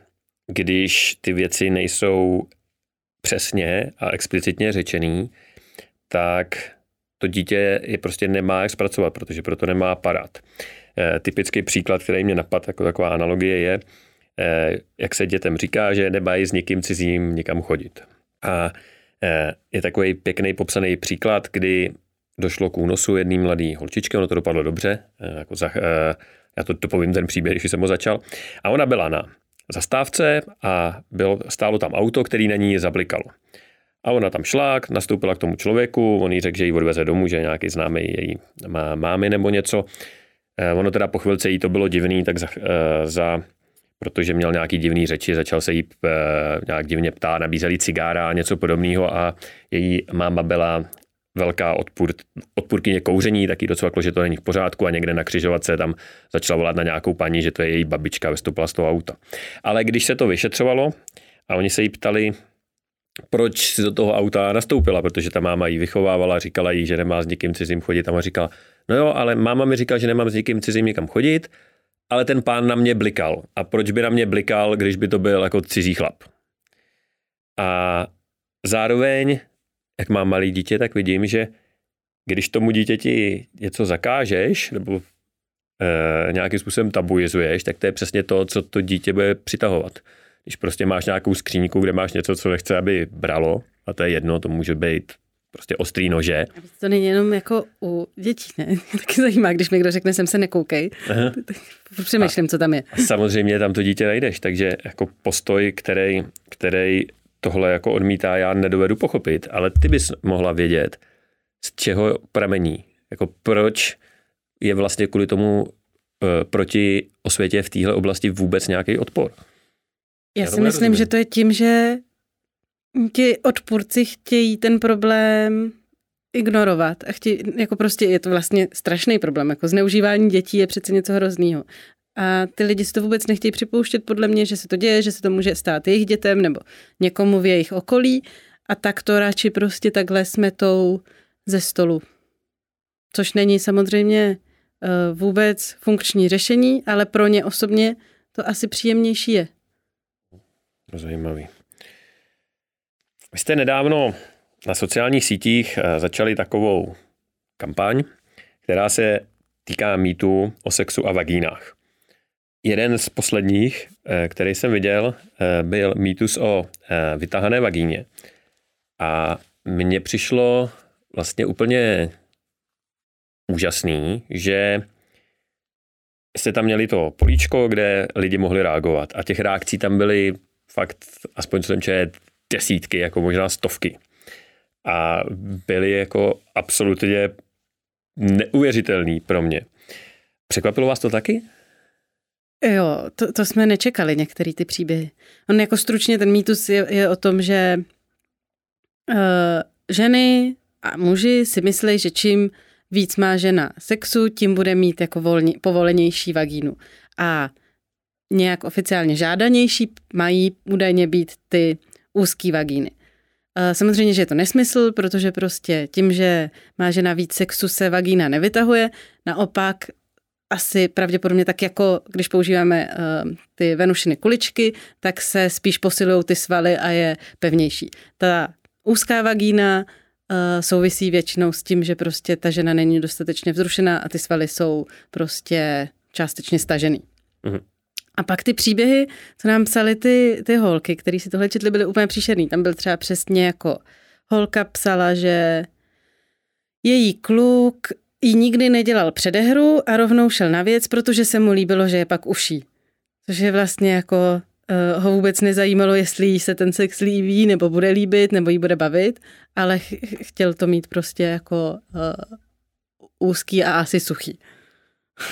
když ty věci nejsou přesně a explicitně řečený, tak to dítě je prostě nemá jak zpracovat, protože proto nemá aparát. Eh, typický příklad, který mě napadl, jako taková analogie je, Eh, jak se dětem říká, že nemají s někým cizím někam chodit. A eh, je takový pěkný popsaný příklad, kdy došlo k únosu jedné mladé holčičky, ono to dopadlo dobře, jako za, já to, to povím ten příběh, když jsem ho začal. A ona byla na zastávce a bylo, stálo tam auto, který na ní zablikalo. A ona tam šla, nastoupila k tomu člověku, on jí řekl, že ji odveze domů, že nějaký známý její má, mámy nebo něco. Ono teda po chvilce jí to bylo divný, tak za, za protože měl nějaký divný řeči, začal se jí e, nějak divně ptát, nabízeli cigára a něco podobného a její máma byla velká odpůr, odpůrkyně kouření, taky docvaklo, že to není v pořádku a někde na křižovatce tam začala volat na nějakou paní, že to je její babička, vystoupila z toho auta. Ale když se to vyšetřovalo a oni se jí ptali, proč si do toho auta nastoupila, protože ta máma jí vychovávala, říkala jí, že nemá s někým cizím chodit a ona říkala, no jo, ale máma mi říkala, že nemám s někým cizím někam chodit, ale ten pán na mě blikal. A proč by na mě blikal, když by to byl jako cizí chlap? A zároveň, jak mám malý dítě, tak vidím, že když tomu dítěti něco zakážeš, nebo e, nějakým způsobem tabuizuješ, tak to je přesně to, co to dítě bude přitahovat. Když prostě máš nějakou skříňku, kde máš něco, co nechce, aby bralo, a to je jedno, to může být prostě ostrý nože. To není jenom jako u dětí, ne? Taky zajímá, když mi někdo řekne, sem se nekoukej. Aha. Přemýšlím, co tam je. A samozřejmě tam to dítě najdeš, takže jako postoj, který, který tohle jako odmítá, já nedovedu pochopit, ale ty bys mohla vědět, z čeho pramení. Jako proč je vlastně kvůli tomu e, proti osvětě v téhle oblasti vůbec nějaký odpor. Já, já si myslím, rozumím. že to je tím, že ti odpůrci chtějí ten problém ignorovat a chtějí, jako prostě je to vlastně strašný problém, jako zneužívání dětí je přece něco hroznýho. A ty lidi si to vůbec nechtějí připouštět, podle mě, že se to děje, že se to může stát jejich dětem nebo někomu v jejich okolí a tak to radši prostě takhle smetou ze stolu. Což není samozřejmě uh, vůbec funkční řešení, ale pro ně osobně to asi příjemnější je. Zajímavý. Vy jste nedávno na sociálních sítích eh, začali takovou kampaň, která se týká mýtu o sexu a vagínách. Jeden z posledních, eh, který jsem viděl, eh, byl mýtus o vytahané vagíně. A mně přišlo vlastně úplně úžasný, že jste tam měli to políčko, kde lidi mohli reagovat. A těch reakcí tam byly fakt, aspoň co jsem čet, desítky, jako možná stovky. A byly jako absolutně neuvěřitelný pro mě. Překvapilo vás to taky? Jo, to, to jsme nečekali, některé ty příběhy. On jako stručně ten mýtus je, je o tom, že uh, ženy a muži si myslí, že čím víc má žena sexu, tím bude mít jako volně, povolenější vagínu. A nějak oficiálně žádanější mají údajně být ty úzký vagíny. Samozřejmě, že je to nesmysl, protože prostě tím, že má žena víc sexu, se vagína nevytahuje. Naopak asi pravděpodobně tak jako když používáme uh, ty venušiny kuličky, tak se spíš posilují ty svaly a je pevnější. Ta úzká vagína uh, souvisí většinou s tím, že prostě ta žena není dostatečně vzrušená a ty svaly jsou prostě částečně stažený. Mm-hmm. A pak ty příběhy, co nám psali ty, ty holky, které si tohle četli, byly úplně příšerný. Tam byl třeba přesně jako holka psala, že její kluk jí nikdy nedělal předehru a rovnou šel na věc, protože se mu líbilo, že je pak uší. Což je vlastně jako uh, ho vůbec nezajímalo, jestli jí se ten sex líbí, nebo bude líbit, nebo jí bude bavit, ale ch- chtěl to mít prostě jako uh, úzký a asi suchý.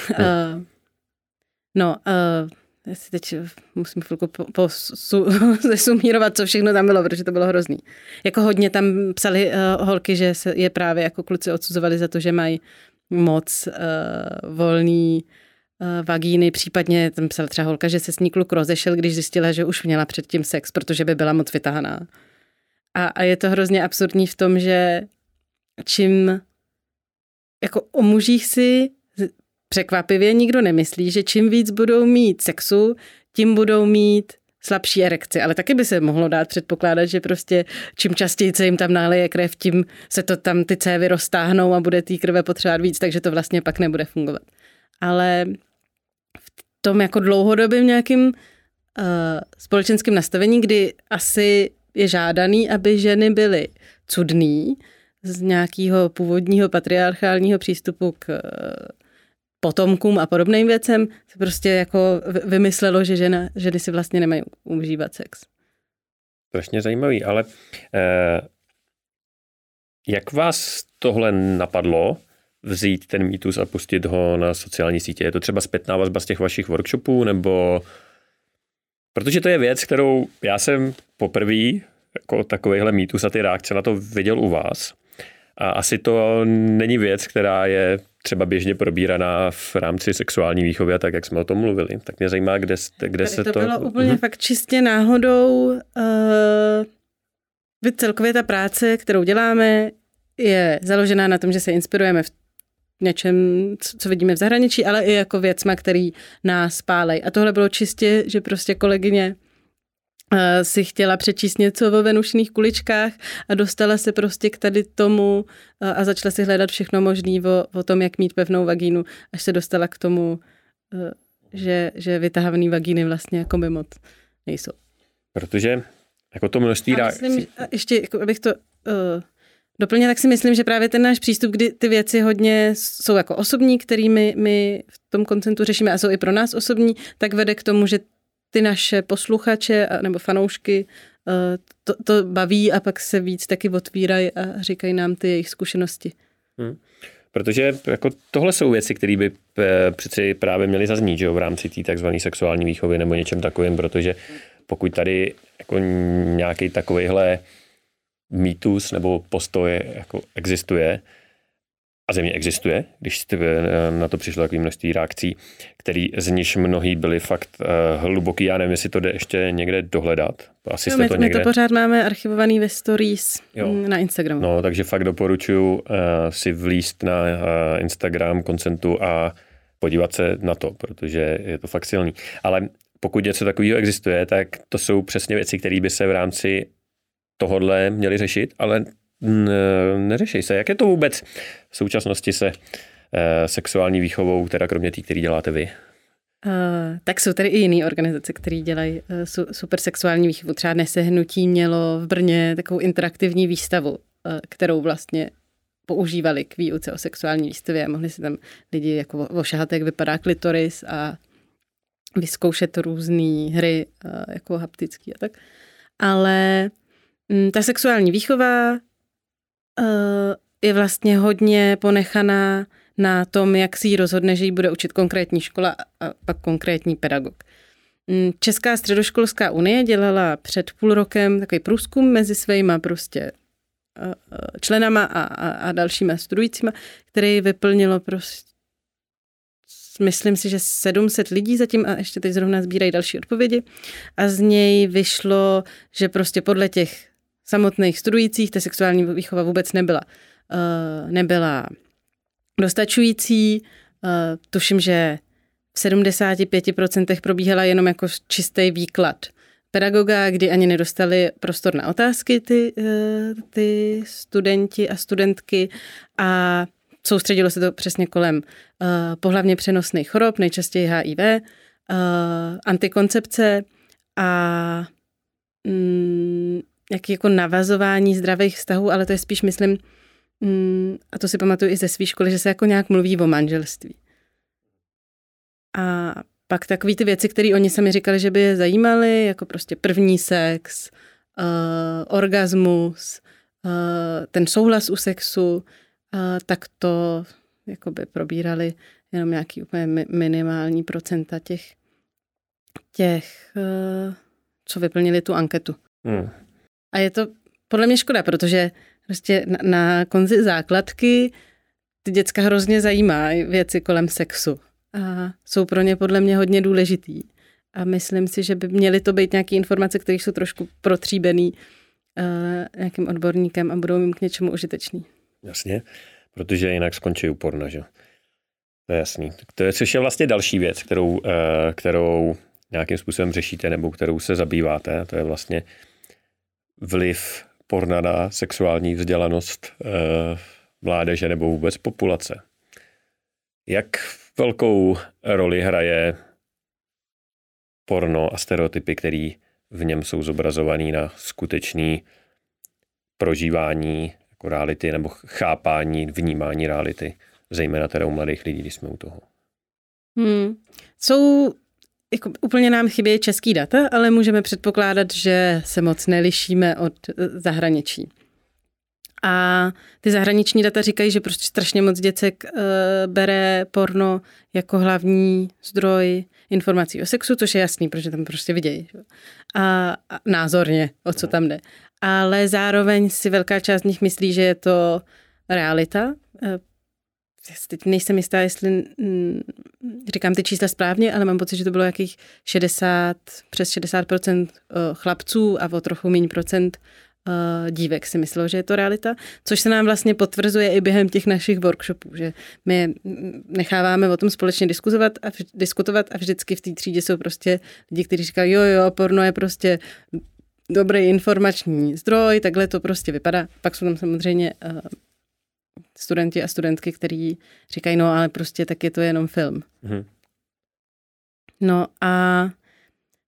uh, no, uh, já si teď musím chvilku zesumírovat, co všechno tam bylo, protože to bylo hrozný. Jako hodně tam psali uh, holky, že se je právě jako kluci odsuzovali za to, že mají moc uh, volný uh, vagíny, případně tam psala třeba holka, že se s ní kluk rozešel, když zjistila, že už měla předtím sex, protože by byla moc vytahaná. A, a je to hrozně absurdní v tom, že čím jako o mužích si překvapivě nikdo nemyslí, že čím víc budou mít sexu, tím budou mít slabší erekci, ale taky by se mohlo dát předpokládat, že prostě čím častěji se jim tam náleje krev, tím se to tam ty cévy roztáhnou a bude té krve potřebovat víc, takže to vlastně pak nebude fungovat. Ale v tom jako dlouhodobým nějakým uh, společenském nastavení, kdy asi je žádaný, aby ženy byly cudný z nějakého původního patriarchálního přístupu k potomkům a podobným věcem se prostě jako vymyslelo, že žena, ženy si vlastně nemají užívat sex. Strašně zajímavý, ale eh, jak vás tohle napadlo vzít ten mýtus a pustit ho na sociální sítě? Je to třeba zpětná vazba z těch vašich workshopů, nebo... Protože to je věc, kterou já jsem poprvé jako takovýhle mýtus a ty reakce na to viděl u vás. A asi to není věc, která je třeba běžně probíraná v rámci sexuální výchovy a tak, jak jsme o tom mluvili. Tak mě zajímá, kde, kde se to... To bylo úplně uh-huh. fakt čistě náhodou. Uh, celkově ta práce, kterou děláme, je založená na tom, že se inspirujeme v něčem, co vidíme v zahraničí, ale i jako věcma, který nás pálej. A tohle bylo čistě, že prostě kolegyně si chtěla přečíst něco o venušných kuličkách a dostala se prostě k tady tomu eh, a začala si hledat všechno možné o, o tom, jak mít pevnou vagínu, až se dostala k tomu, eh, že, že vytahavený vagíny vlastně jako by moc nejsou. Protože jako to množství reakcí... Ještě, jako abych to uh, doplnila, tak si myslím, že právě ten náš přístup, kdy ty věci hodně jsou jako osobní, který my, my v tom koncentu řešíme a jsou i pro nás osobní, tak vede k tomu, že ty naše posluchače nebo fanoušky uh, to, to baví a pak se víc taky otvírají a říkají nám ty jejich zkušenosti. Hmm. Protože jako tohle jsou věci, které by eh, přeci právě měly zaznít že jo, v rámci té takzvané sexuální výchovy nebo něčem takovým, protože pokud tady jako nějaký takovýhle mýtus nebo postoj jako existuje, a země existuje, když jste na to přišlo takové množství reakcí, který z nich mnohý byly fakt uh, hluboký. Já nevím, jestli to jde ještě někde dohledat. Asi jo, my, to někde... my to pořád máme archivovaný ve stories jo. na Instagramu. No, takže fakt doporučuji uh, si vlíst na uh, Instagram koncentu a podívat se na to, protože je to fakt silný. Ale pokud něco takového existuje, tak to jsou přesně věci, které by se v rámci tohodle měly řešit, ale neřeší se. Jak je to vůbec v současnosti se eh, sexuální výchovou, teda kromě té, který děláte vy? Uh, tak jsou tady i jiné organizace, které dělají uh, su, super sexuální výchovu. Třeba Nesehnutí mělo v Brně takovou interaktivní výstavu, uh, kterou vlastně používali k výuce o sexuální výstavě. Mohli si tam lidi jako ošahat, jak vypadá klitoris a vyzkoušet různé hry, jako haptický a tak. Ale mm, ta sexuální výchova je vlastně hodně ponechaná na tom, jak si ji rozhodne, že ji bude učit konkrétní škola a pak konkrétní pedagog. Mm, Česká středoškolská unie dělala před půl rokem takový průzkum mezi svýma prostě členama a, a, a dalšíma studujícíma, který vyplnilo prostě myslím si, že 700 lidí zatím a ještě teď zrovna sbírají další odpovědi a z něj vyšlo, že prostě podle těch samotných studujících ta sexuální výchova vůbec nebyla, uh, nebyla dostačující. Uh, tuším, že v 75% probíhala jenom jako čistý výklad pedagoga, kdy ani nedostali prostor na otázky ty, uh, ty studenti a studentky a soustředilo se to přesně kolem uh, pohlavně přenosných chorob, nejčastěji HIV, uh, antikoncepce a mm, jaký jako navazování zdravých vztahů, ale to je spíš, myslím, mm, a to si pamatuju i ze své školy, že se jako nějak mluví o manželství. A pak takové ty věci, které oni sami říkali, že by je zajímaly, jako prostě první sex, uh, orgasmus, uh, ten souhlas u sexu, uh, tak to jakoby probírali jenom nějaký úplně minimální procenta těch, těch uh, co vyplnili tu anketu. Hmm. A je to podle mě škoda, protože prostě na, na konci základky ty děcka hrozně zajímá věci kolem sexu a jsou pro ně podle mě hodně důležitý. A myslím si, že by měly to být nějaké informace, které jsou trošku protříbený uh, nějakým odborníkem a budou jim k něčemu užitečný. Jasně, protože jinak skončí u porna, že? To je jasný. To je, což je vlastně další věc, kterou, uh, kterou nějakým způsobem řešíte nebo kterou se zabýváte. To je vlastně vliv porna na sexuální vzdělanost eh, mládeže nebo vůbec populace. Jak velkou roli hraje porno a stereotypy, které v něm jsou zobrazovaný na skutečný prožívání jako reality nebo chápání, vnímání reality, zejména teda u mladých lidí, když jsme u toho. Hmm. Jsou jako úplně nám chybějí český data, ale můžeme předpokládat, že se moc nelišíme od eh, zahraničí. A ty zahraniční data říkají, že prostě strašně moc děcek uh, bere porno jako hlavní zdroj informací o sexu, což je jasný, protože tam prostě vidějí. A, a názorně, o co tam jde. Ale zároveň si velká část z nich myslí, že je to realita, eh, teď nejsem jistá, jestli mm, říkám ty čísla správně, ale mám pocit, že to bylo jakých 60, přes 60% chlapců a o trochu méně procent uh, dívek si myslelo, že je to realita, což se nám vlastně potvrzuje i během těch našich workshopů, že my necháváme o tom společně diskutovat a, diskutovat a vždycky v té třídě jsou prostě lidi, kteří říkají, jo, jo, porno je prostě dobrý informační zdroj, takhle to prostě vypadá. Pak jsou tam samozřejmě uh, studenti a studentky, kteří říkají, no ale prostě tak je to jenom film. Mm-hmm. No a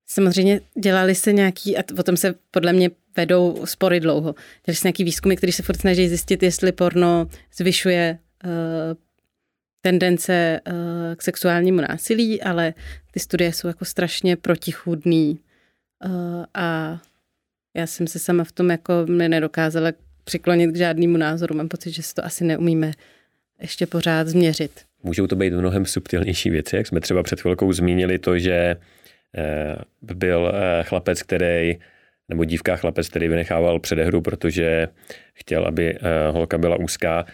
samozřejmě dělali se nějaký, a o tom se podle mě vedou spory dlouho, dělali se nějaký výzkumy, který se furt snaží zjistit, jestli porno zvyšuje uh, tendence uh, k sexuálnímu násilí, ale ty studie jsou jako strašně protichůdný uh, a já jsem se sama v tom jako nedokázala přiklonit k žádnému názoru. Mám pocit, že si to asi neumíme ještě pořád změřit. Můžou to být mnohem subtilnější věci, jak jsme třeba před chvilkou zmínili to, že eh, byl eh, chlapec, který nebo dívka chlapec, který vynechával předehru, protože chtěl, aby eh, holka byla úzká,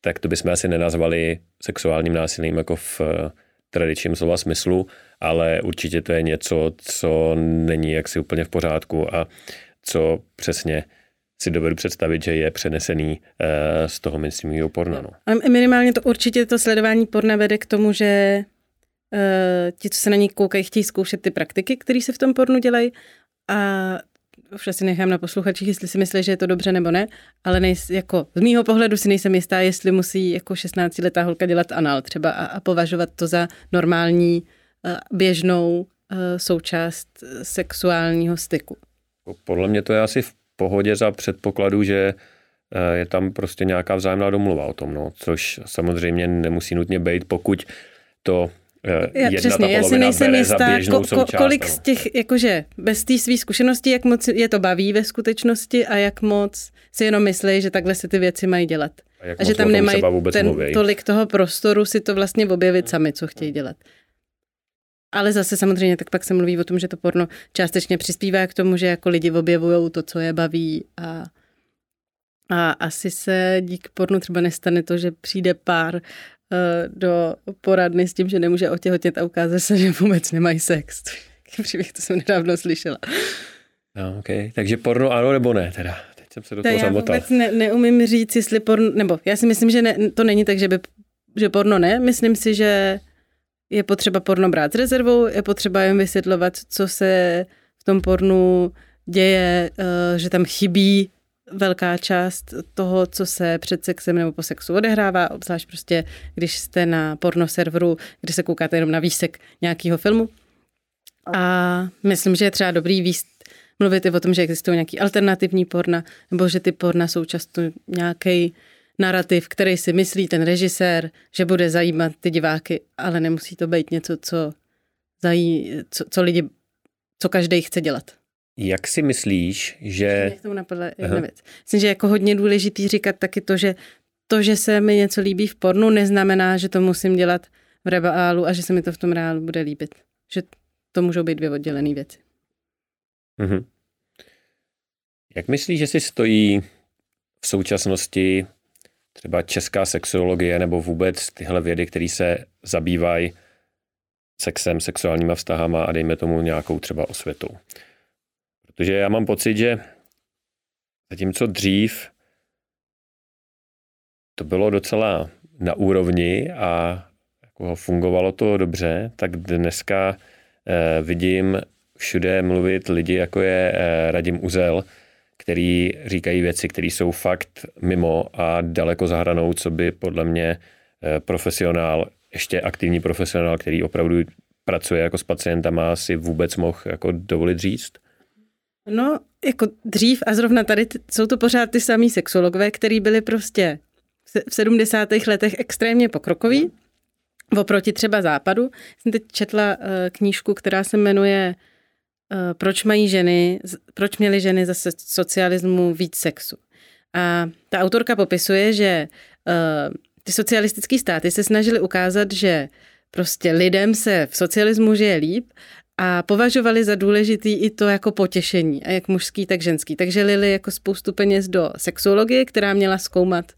tak to bychom asi nenazvali sexuálním násilím jako v tradičním slova smyslu, ale určitě to je něco, co není jaksi úplně v pořádku a co přesně si dovedu představit, že je přenesený uh, z toho mainstreamového porna. No. Minimálně to určitě to sledování porna vede k tomu, že uh, ti, co se na ní koukají, chtějí zkoušet ty praktiky, které se v tom pornu dělají a už asi nechám na posluchačích, jestli si myslí, že je to dobře nebo ne, ale nejs, jako z mýho pohledu si nejsem jistá, jestli musí jako 16-letá holka dělat anal třeba a, a považovat to za normální, uh, běžnou součást sexuálního styku. Podle mě to je asi v pohodě za předpokladu, že eh, je tam prostě nějaká vzájemná domluva o tom, no, což samozřejmě nemusí nutně být, pokud to eh, já, jedna přesně, ta já si nejsem jistá, ko, ko, kolik z těch, jakože bez té své zkušenosti, jak moc je to baví ve skutečnosti a jak moc si jenom myslí, že takhle se ty věci mají dělat. A, a že tam nemají ten, tolik toho prostoru si to vlastně objevit sami, co chtějí dělat. Ale zase samozřejmě tak pak se mluví o tom, že to porno částečně přispívá k tomu, že jako lidi objevují to, co je baví a, a asi se dík pornu třeba nestane to, že přijde pár uh, do poradny s tím, že nemůže otěhotnět a ukáže se, že vůbec nemají sex. Příběh, to jsem nedávno slyšela. No, okay. Takže porno ano nebo ne teda? Teď jsem se do toho Já vůbec ne, neumím říct, jestli porno, nebo já si myslím, že ne, to není tak, že, by, že porno ne. Myslím si, že je potřeba porno brát s rezervou, je potřeba jim vysvětlovat, co se v tom pornu děje, eh, že tam chybí velká část toho, co se před sexem nebo po sexu odehrává, obzvlášť prostě, když jste na porno serveru, kde se koukáte jenom na výsek nějakého filmu. A myslím, že je třeba dobrý výst, mluvit i o tom, že existují nějaký alternativní porna, nebo že ty porna jsou často nějaký narrativ, který si myslí ten režisér, že bude zajímat ty diváky, ale nemusí to být něco, co, zají, co, co lidi, co každý chce dělat. Jak si myslíš, že... Mě k tomu napadla jedna věc. Myslím, že jako hodně důležitý říkat taky to, že to, že se mi něco líbí v pornu, neznamená, že to musím dělat v reálu a že se mi to v tom reálu bude líbit. Že to můžou být dvě oddělené věci. Mhm. Jak myslíš, že si stojí v současnosti třeba česká sexuologie nebo vůbec tyhle vědy, které se zabývají sexem, sexuálníma vztahama a dejme tomu nějakou třeba osvětou. Protože já mám pocit, že zatímco dřív to bylo docela na úrovni a jako fungovalo to dobře, tak dneska eh, vidím všude mluvit lidi, jako je eh, Radim Uzel, který říkají věci, které jsou fakt mimo a daleko za hranou, co by podle mě eh, profesionál, ještě aktivní profesionál, který opravdu pracuje jako s pacientama, si vůbec mohl jako dovolit říct? No, jako dřív a zrovna tady t- jsou to pořád ty samý sexologové, který byli prostě v 70. letech extrémně pokrokoví, oproti třeba západu. Jsem teď četla uh, knížku, která se jmenuje Eh, proč mají ženy, proč měly ženy za socialismu víc sexu. A ta autorka popisuje, že uh, ty socialistické státy se snažily ukázat, že prostě lidem se v socialismu žije líp a považovali za důležitý i to jako potěšení, a jak mužský, tak ženský. Takže lili jako spoustu peněz do sexuologie, která měla zkoumat,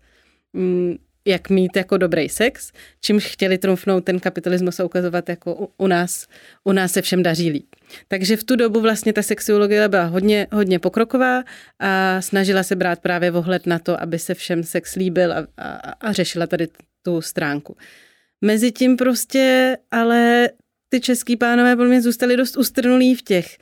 mm, jak mít jako dobrý sex, čímž chtěli trumfnout ten kapitalismus a ukazovat, jako u, u nás, u nás se všem daří líp. Takže v tu dobu vlastně ta sexuologie byla hodně, hodně pokroková a snažila se brát právě ohled na to, aby se všem sex líbil a, a, a řešila tady tu stránku. Mezitím prostě ale ty český pánové podle mě zůstali dost ustrnulí v těch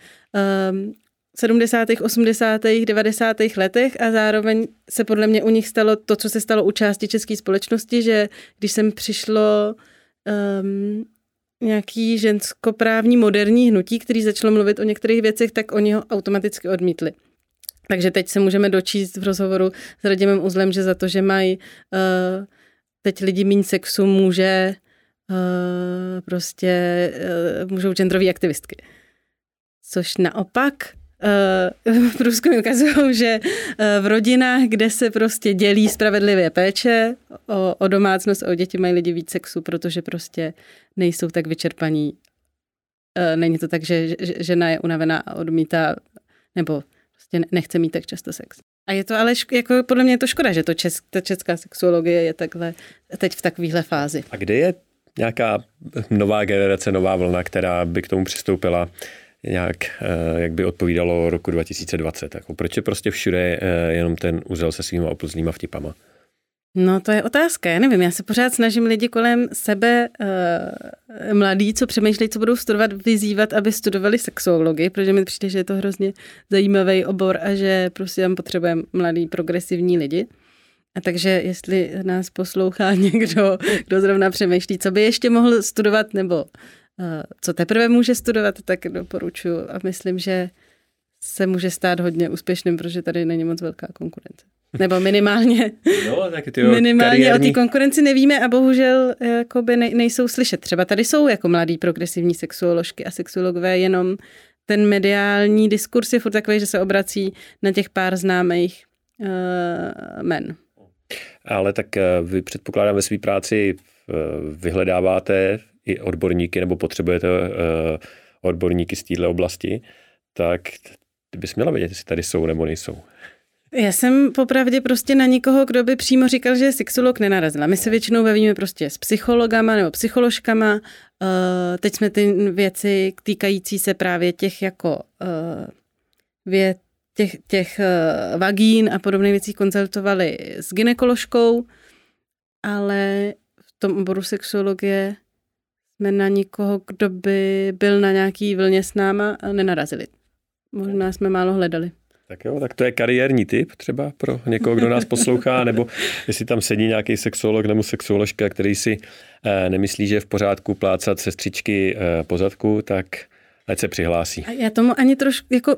um, 70., 80., 90. letech a zároveň se podle mě u nich stalo to, co se stalo u části české společnosti, že když sem přišlo um, nějaký ženskoprávní moderní hnutí, který začalo mluvit o některých věcech, tak oni ho automaticky odmítli. Takže teď se můžeme dočíst v rozhovoru s Radimem Uzlem, že za to, že mají uh, teď lidi méně sexu, může uh, prostě uh, můžou genderové aktivistky. Což naopak průzkumy ukazují, že uh, v rodinách, kde se prostě dělí spravedlivě péče o, o domácnost, o děti, mají lidi víc sexu, protože prostě nejsou tak vyčerpaní. Uh, není to tak, že, že žena je unavená a odmítá, nebo prostě nechce mít tak často sex. A je to ale, jako podle mě je to škoda, že to česk, ta česká sexuologie je takhle, teď v takovéhle fázi. A kde je nějaká nová generace, nová vlna, která by k tomu přistoupila nějak, eh, jak by odpovídalo roku 2020? Jako proč je prostě všude eh, jenom ten úzel se svýma oplznýma vtipama? No to je otázka, já nevím, já se pořád snažím lidi kolem sebe uh, mladí, co přemýšlejí, co budou studovat, vyzývat, aby studovali sexuologii, protože mi přijde, že je to hrozně zajímavý obor a že prostě tam potřebujeme mladý progresivní lidi. A takže jestli nás poslouchá někdo, kdo zrovna přemýšlí, co by ještě mohl studovat, nebo co teprve může studovat, tak doporučuji a myslím, že se může stát hodně úspěšným, protože tady není moc velká konkurence. Nebo minimálně, no, tak ty minimálně kariérní... o té konkurenci nevíme a bohužel jakoby ne, nejsou slyšet. Třeba tady jsou jako mladí progresivní sexuoložky a sexuologové, jenom ten mediální diskurs je furt takový, že se obrací na těch pár známých uh, men. Ale tak eh, vy předpokládám ve své práci eh, vyhledáváte i odborníky nebo potřebujete uh, odborníky z této oblasti, tak ty bys měla vědět, jestli tady jsou nebo nejsou. Já jsem popravdě prostě na nikoho, kdo by přímo říkal, že je sexolog, nenarazila. My se většinou bavíme prostě s psychologama nebo psycholožkama. Uh, teď jsme ty věci týkající se právě těch jako uh, věd, těch, těch vagín a podobných věcí konzultovali s ginekoložkou, ale v tom oboru sexologie jsme na nikoho, kdo by byl na nějaký vlně s náma, nenarazili. Možná jsme málo hledali. Tak jo, tak to je kariérní tip třeba pro někoho, kdo nás poslouchá, nebo jestli tam sedí nějaký sexuolog nebo sexuoložka, který si eh, nemyslí, že je v pořádku plácat sestřičky eh, po zadku, tak ať se přihlásí. A já tomu ani trošku, jako,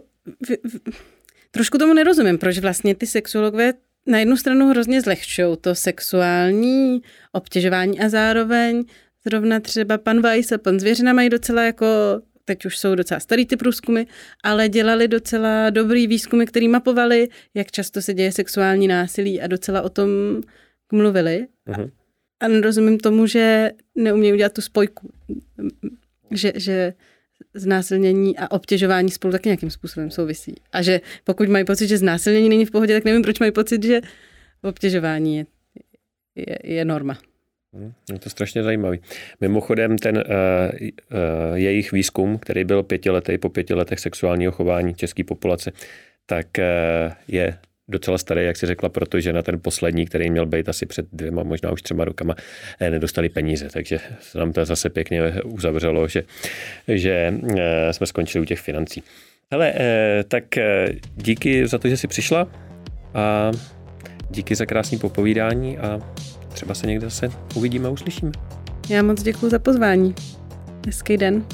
v, v, trošku tomu nerozumím, proč vlastně ty sexuologové na jednu stranu hrozně zlehčují to sexuální obtěžování a zároveň zrovna třeba pan Weiss a pan Zvěřina mají docela jako teď už jsou docela starý ty průzkumy, ale dělali docela dobrý výzkumy, který mapovali, jak často se děje sexuální násilí a docela o tom mluvili. Uh-huh. A nerozumím tomu, že neumějí udělat tu spojku. Že, že znásilnění a obtěžování spolu taky nějakým způsobem souvisí. A že pokud mají pocit, že znásilnění není v pohodě, tak nevím, proč mají pocit, že obtěžování je, je, je norma. Hm, je to strašně zajímavý. Mimochodem ten uh, uh, jejich výzkum, který byl pětiletý po pěti letech sexuálního chování české populace, tak uh, je docela starý, jak si řekla, protože na ten poslední, který měl být asi před dvěma, možná už třema rokama, nedostali peníze, takže se nám to zase pěkně uzavřelo, že, že jsme skončili u těch financí. Hele, tak díky za to, že jsi přišla a díky za krásný popovídání a třeba se někde zase uvidíme a uslyšíme. Já moc děkuji za pozvání. Hezký den.